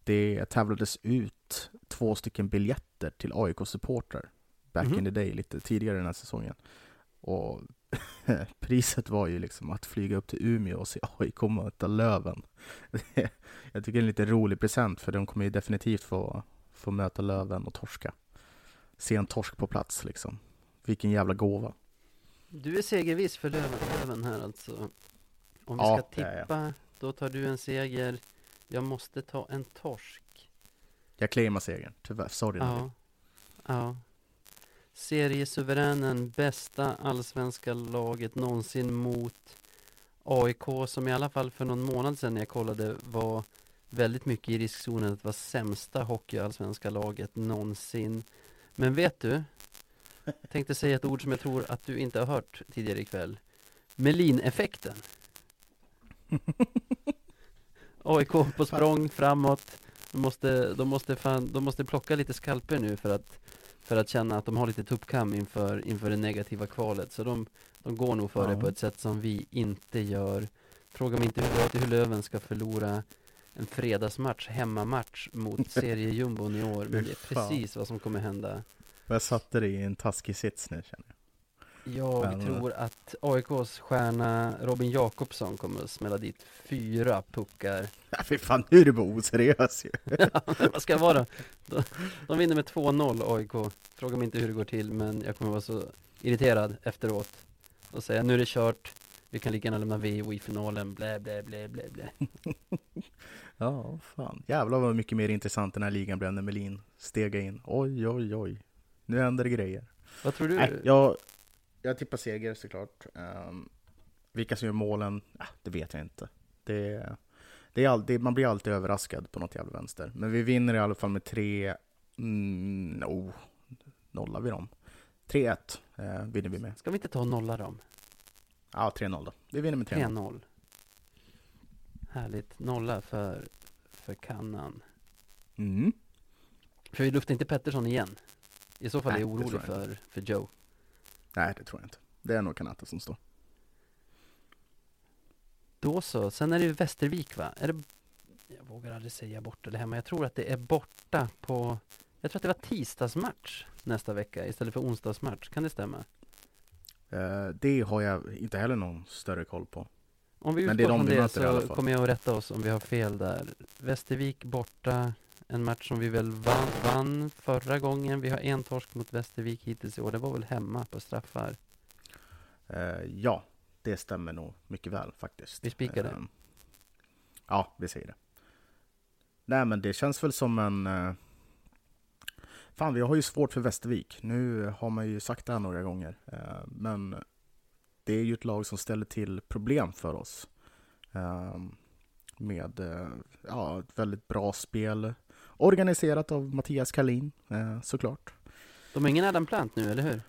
Speaker 2: det tävlades ut två stycken biljetter till AIK-supportrar back
Speaker 1: Mhm.
Speaker 2: in the day, lite tidigare den här säsongen. Och (laughs) priset var ju liksom att flyga upp till Umeå och se AIK möta Löven. (laughs) Jag tycker det är en lite rolig present för de kommer ju definitivt få, få möta Löven och torska. Se en torsk på plats liksom. Vilken jävla gåva.
Speaker 1: Du är segerviss för Löven, här alltså. Om vi
Speaker 2: Ja,
Speaker 1: ska
Speaker 2: det är jag.
Speaker 1: tippa, då tar du en seger. Jag måste ta en torsk.
Speaker 2: Jag claimar segern, tyvärr. Sorry.
Speaker 1: Ja. ja. Seriesuveränen, bästa allsvenska laget någonsin mot AIK som i alla fall för någon månad sedan när jag kollade var väldigt mycket i riskzonen att vara sämsta hockeyallsvenska laget någonsin. Men vet du? Jag tänkte säga ett ord som jag tror att du inte har hört tidigare ikväll. Melin-effekten. (laughs) AIK på språng framåt. De måste, de måste, fan, de måste plocka lite skalper nu för att, för att känna att de har lite tuppkam inför, inför det negativa kvalet. Så de, de går nog för det
Speaker 2: Ja.
Speaker 1: på ett sätt som vi inte gör. Fråga mig inte hur, hur Löven ska förlora en fredagsmatch, hemmamatch mot (laughs) seriejumbon i år. Men det är precis vad som kommer hända.
Speaker 2: Jag satte dig i en taskig sits nu känner jag.
Speaker 1: Jag
Speaker 2: Men-
Speaker 1: tror att AIKs stjärna Robin Jakobsson kommer att smälla dit fyra puckar.
Speaker 2: Ja, fy fan, nu är du bara oseriös ju. (laughs)
Speaker 1: Ja, men vad ska jag vara? De, de vinner med 2-0 AIK. Fråga mig inte hur det går till, men jag kommer vara så irriterad efteråt. Och säga nu är det kört. Vi kan lika gärna lämna VO i finalen. Blä, blä, blä, blä, blä. (laughs)
Speaker 2: Ja, fan. Jävlar vad mycket mer intressant den här ligan blev när Melin stega in. Oj, oj, oj. Nu händer det grejer.
Speaker 1: Vad tror du?
Speaker 2: Nej, jag, jag tippar seger såklart. Um, vilka som gör målen, ah, det vet jag inte. Det, det är all, det, man blir alltid överraskad på något jävla vänster. Men vi vinner i alla fall med tre... Mm, oh, nollar vi dem? 3-1 eh, vinner vi med.
Speaker 1: Ska vi inte ta och nolla dem?
Speaker 2: Ja, 3-0 då. Vi vinner med 3-0.
Speaker 1: 3-0. Härligt. Nolla för, för kannan.
Speaker 2: Mm.
Speaker 1: För vi luftar inte Pettersson igen. I så fall är
Speaker 2: Nej,
Speaker 1: jag
Speaker 2: det
Speaker 1: orolig
Speaker 2: jag
Speaker 1: för, för Joe.
Speaker 2: Nej, det tror jag inte. Det är nog Kanata som står.
Speaker 1: Då så, sen är det ju Västervik va? Är det, jag vågar aldrig säga borta eller hemma. Jag tror att det är borta på, jag tror att det var tisdagsmatch nästa vecka istället för onsdagsmatch. Kan det stämma?
Speaker 2: Eh, det har jag inte heller någon större koll på.
Speaker 1: Om vi utgår från det så kommer jag att rätta oss om vi har fel där. Västervik borta, en match som vi väl vann, vann förra gången. Vi har en torsk mot Västervik hittills i år. Det var väl hemma på straffar.
Speaker 2: Eh, ja, det stämmer nog mycket väl faktiskt.
Speaker 1: Vi spikar det.
Speaker 2: Eh, ja, vi säger det. Nej, men det känns väl som en... eh, fan, vi har ju svårt för Västervik. Nu har man ju sagt det här några gånger. Eh, men det är ju ett lag som ställer till problem för oss. Eh, med eh, ja, ett väldigt bra spel. Organiserat av Mattias Kalin, eh, såklart.
Speaker 1: De har ingen Adam Plant nu, eller hur?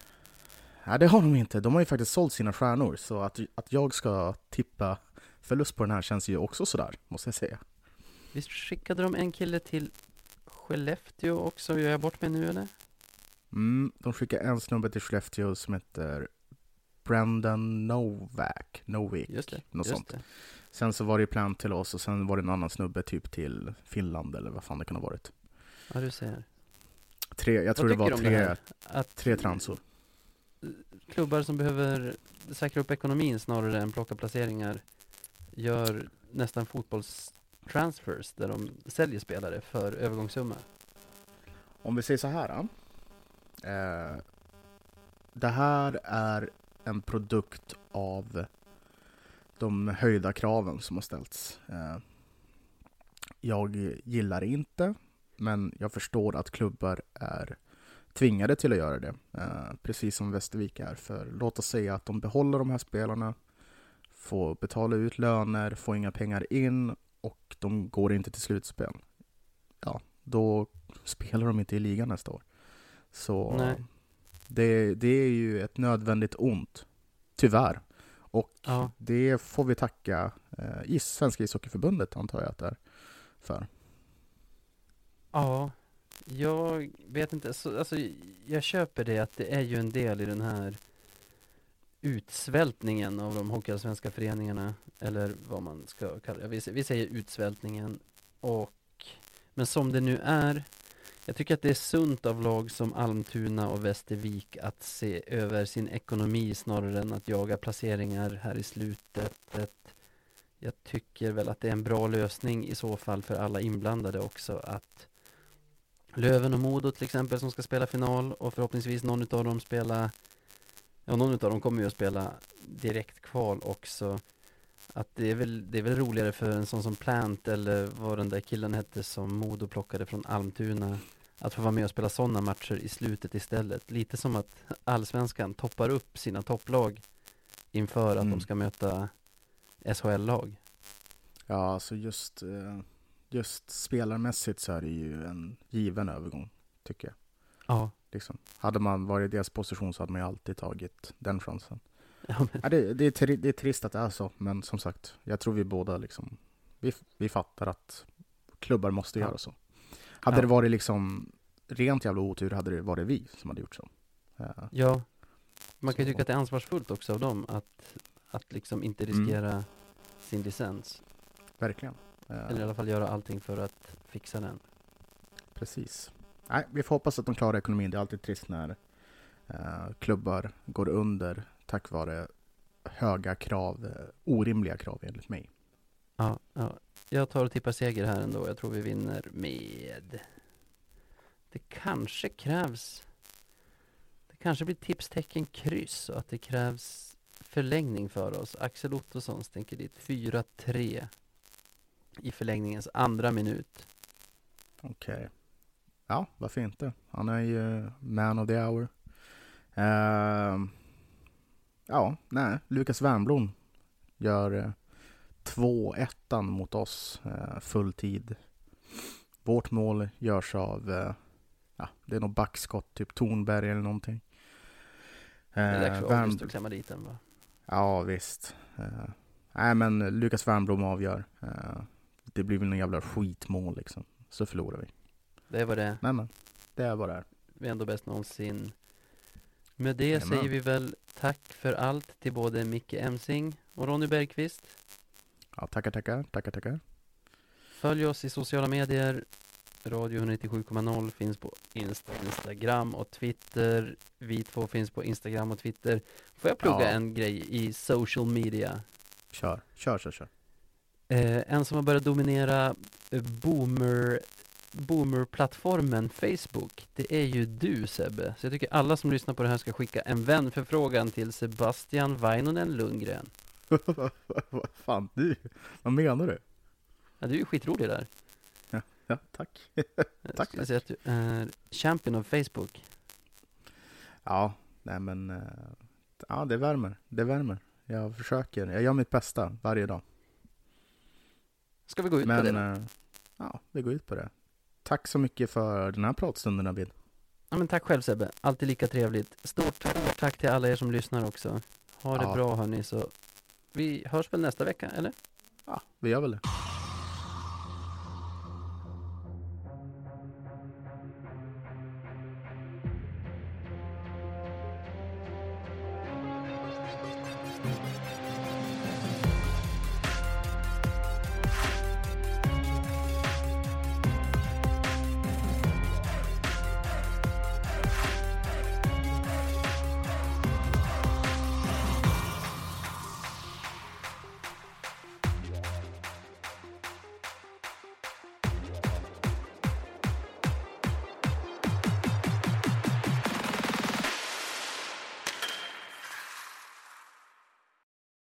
Speaker 2: Nej, det har de inte. De har ju faktiskt sålt sina stjärnor. Så att, att jag ska tippa förlust på den här känns ju också sådär, måste jag säga.
Speaker 1: Visst skickade de en kille till Skellefteå också? Gör jag bort mig nu eller?
Speaker 2: Mm, de skickar en snubbe till Skellefteå som heter Brandon Novak. Novik.
Speaker 1: Just det.
Speaker 2: Något
Speaker 1: just
Speaker 2: sånt.
Speaker 1: Det.
Speaker 2: Sen så var det plan till oss och sen var det en annan snubbe typ till Finland eller vad fan det kan ha varit.
Speaker 1: Ja, du ser.
Speaker 2: Tre, jag tror det var tre,
Speaker 1: det? Att
Speaker 2: tre transor.
Speaker 1: klubbar som behöver säkra upp ekonomin snarare än plocka placeringar gör nästan transfers där de säljer spelare för övergångssumma.
Speaker 2: Om vi säger så här. Eh, det här är en produkt av de höjda kraven som har ställts. Eh, jag gillar inte, men jag förstår att klubbar är tvingade till att göra det. Eh, precis som Västervik är. För låt oss säga att de behåller de här spelarna, får betala ut löner, får inga pengar in och de går inte till slutspel. Ja, då spelar de inte i ligan nästa år. Så
Speaker 1: Nej.
Speaker 2: det, det är ju ett nödvändigt ont, tyvärr. Och
Speaker 1: Ja.
Speaker 2: det får vi tacka eh, is, Svenska ishockeyförbundet, antar jag att det är, för.
Speaker 1: Ja, jag vet inte. Så, alltså, jag köper det att det är ju en del i den här utsvältningen av de hockeyallsvenska föreningarna. Eller vad man ska kalla det. Vi, vi säger utsvältningen. Och Men som det nu är, jag tycker att det är sunt av lag som Almtuna och Västervik att se över sin ekonomi snarare än att jaga placeringar här i slutet. Jag tycker väl att det är en bra lösning i så fall för alla inblandade också att Löven och Modo till exempel som ska spela final och förhoppningsvis någon av dem spela Ja, någon av dem kommer ju att spela direkt kval också att det är, väl, det är väl roligare för en sån som Plant eller vad den där killen hette som Modo plockade från Almtuna att få vara med och spela sådana matcher i slutet istället. Lite som att allsvenskan toppar upp sina topplag inför att
Speaker 2: Mm.
Speaker 1: de ska möta SHL-lag.
Speaker 2: Ja, alltså just, eh, just spelarmässigt så är det ju en given övergång, tycker jag.
Speaker 1: Ja,
Speaker 2: Liksom. Hade man varit i deras position så hade man ju alltid tagit den chansen.
Speaker 1: ja men,
Speaker 2: Ja, det, det, är tri, det är trist att det är så, men som sagt, jag tror vi båda liksom, vi, vi fattar att klubbar måste
Speaker 1: Ja.
Speaker 2: göra så. Hade det varit liksom rent jävla otur hade det varit vi som hade gjort så. Ja,
Speaker 1: ja. Man kan ju tycka att det är ansvarsfullt också av dem att, att liksom inte
Speaker 2: Mm.
Speaker 1: riskera sin licens.
Speaker 2: verkligen. Ja,
Speaker 1: Eller i alla fall göra allting för att fixa den.
Speaker 2: Precis. Nej, vi får hoppas att de klarar ekonomin. Det är alltid trist när eh, klubbar går under tack vare höga krav, eh, orimliga krav enligt mig.
Speaker 1: Ja, ja. Jag tar och tippar seger här ändå. Jag tror vi vinner med... Det kanske krävs... Det kanske blir tipstecken kryss och att det krävs förlängning för oss. Axel Ottosson stänker dit 4-3 i förlängningens andra minut.
Speaker 2: Okej. Ja, varför inte? Han är ju man of the hour. Ehm, ja, nej. Lukas Wernbloom gör eh, 2-1 mot oss eh, fulltid. Vårt mål görs av, eh, ja, det är nog backskott, typ Tornberg eller någonting.
Speaker 1: Det är dags
Speaker 2: Eh,
Speaker 1: för August att klämma dit den va?
Speaker 2: Ja, visst. Eh, nej, men Lukas Wernbloom avgör. Eh, det blir väl någon jävla skitmål liksom. Så förlorar vi.
Speaker 1: Det var det.
Speaker 2: Nej, men det är vad det är.
Speaker 1: Vi är ändå bäst någonsin. Med det
Speaker 2: Jajamän.
Speaker 1: säger vi väl tack för allt till både Micke Emsing och Ronny Bergqvist.
Speaker 2: Ja, tackar, tackar, tackar, tackar.
Speaker 1: Följ oss i sociala medier. Radio 197,0 finns på Insta, Instagram och Twitter. Vi två finns på Instagram och Twitter. Får jag plugga
Speaker 2: Ja.
Speaker 1: en grej i social media?
Speaker 2: Kör, kör, kör, kör.
Speaker 1: Eh, en som har börjat dominera boomer Boomer-plattformen Facebook, det är ju du Sebbe. Så jag tycker alla som lyssnar på det här ska skicka en vänförfrågan till Sebastian Vainonen Lundgren. (laughs)
Speaker 2: Vad fan, du? Vad menar du?
Speaker 1: Ja, du är ju skitrolig där.
Speaker 2: Ja, (laughs) tack.
Speaker 1: Jag
Speaker 2: Tack,
Speaker 1: skulle säga att du är champion av Facebook.
Speaker 2: Ja, nej men, eh, ja det värmer, det värmer. Jag försöker, jag gör mitt bästa varje dag.
Speaker 1: Ska vi gå ut på
Speaker 2: Men,
Speaker 1: det? då?
Speaker 2: eh, ja, vi går ut på det. Tack så mycket för den här pratstunden Navid.
Speaker 1: Ja, men tack själv Sebbe, alltid lika trevligt. Stort tack, tack till alla er som lyssnar också. Ha det
Speaker 2: Ja.
Speaker 1: bra hörni, så vi hörs väl nästa vecka, eller?
Speaker 2: Ja, vi gör väl det.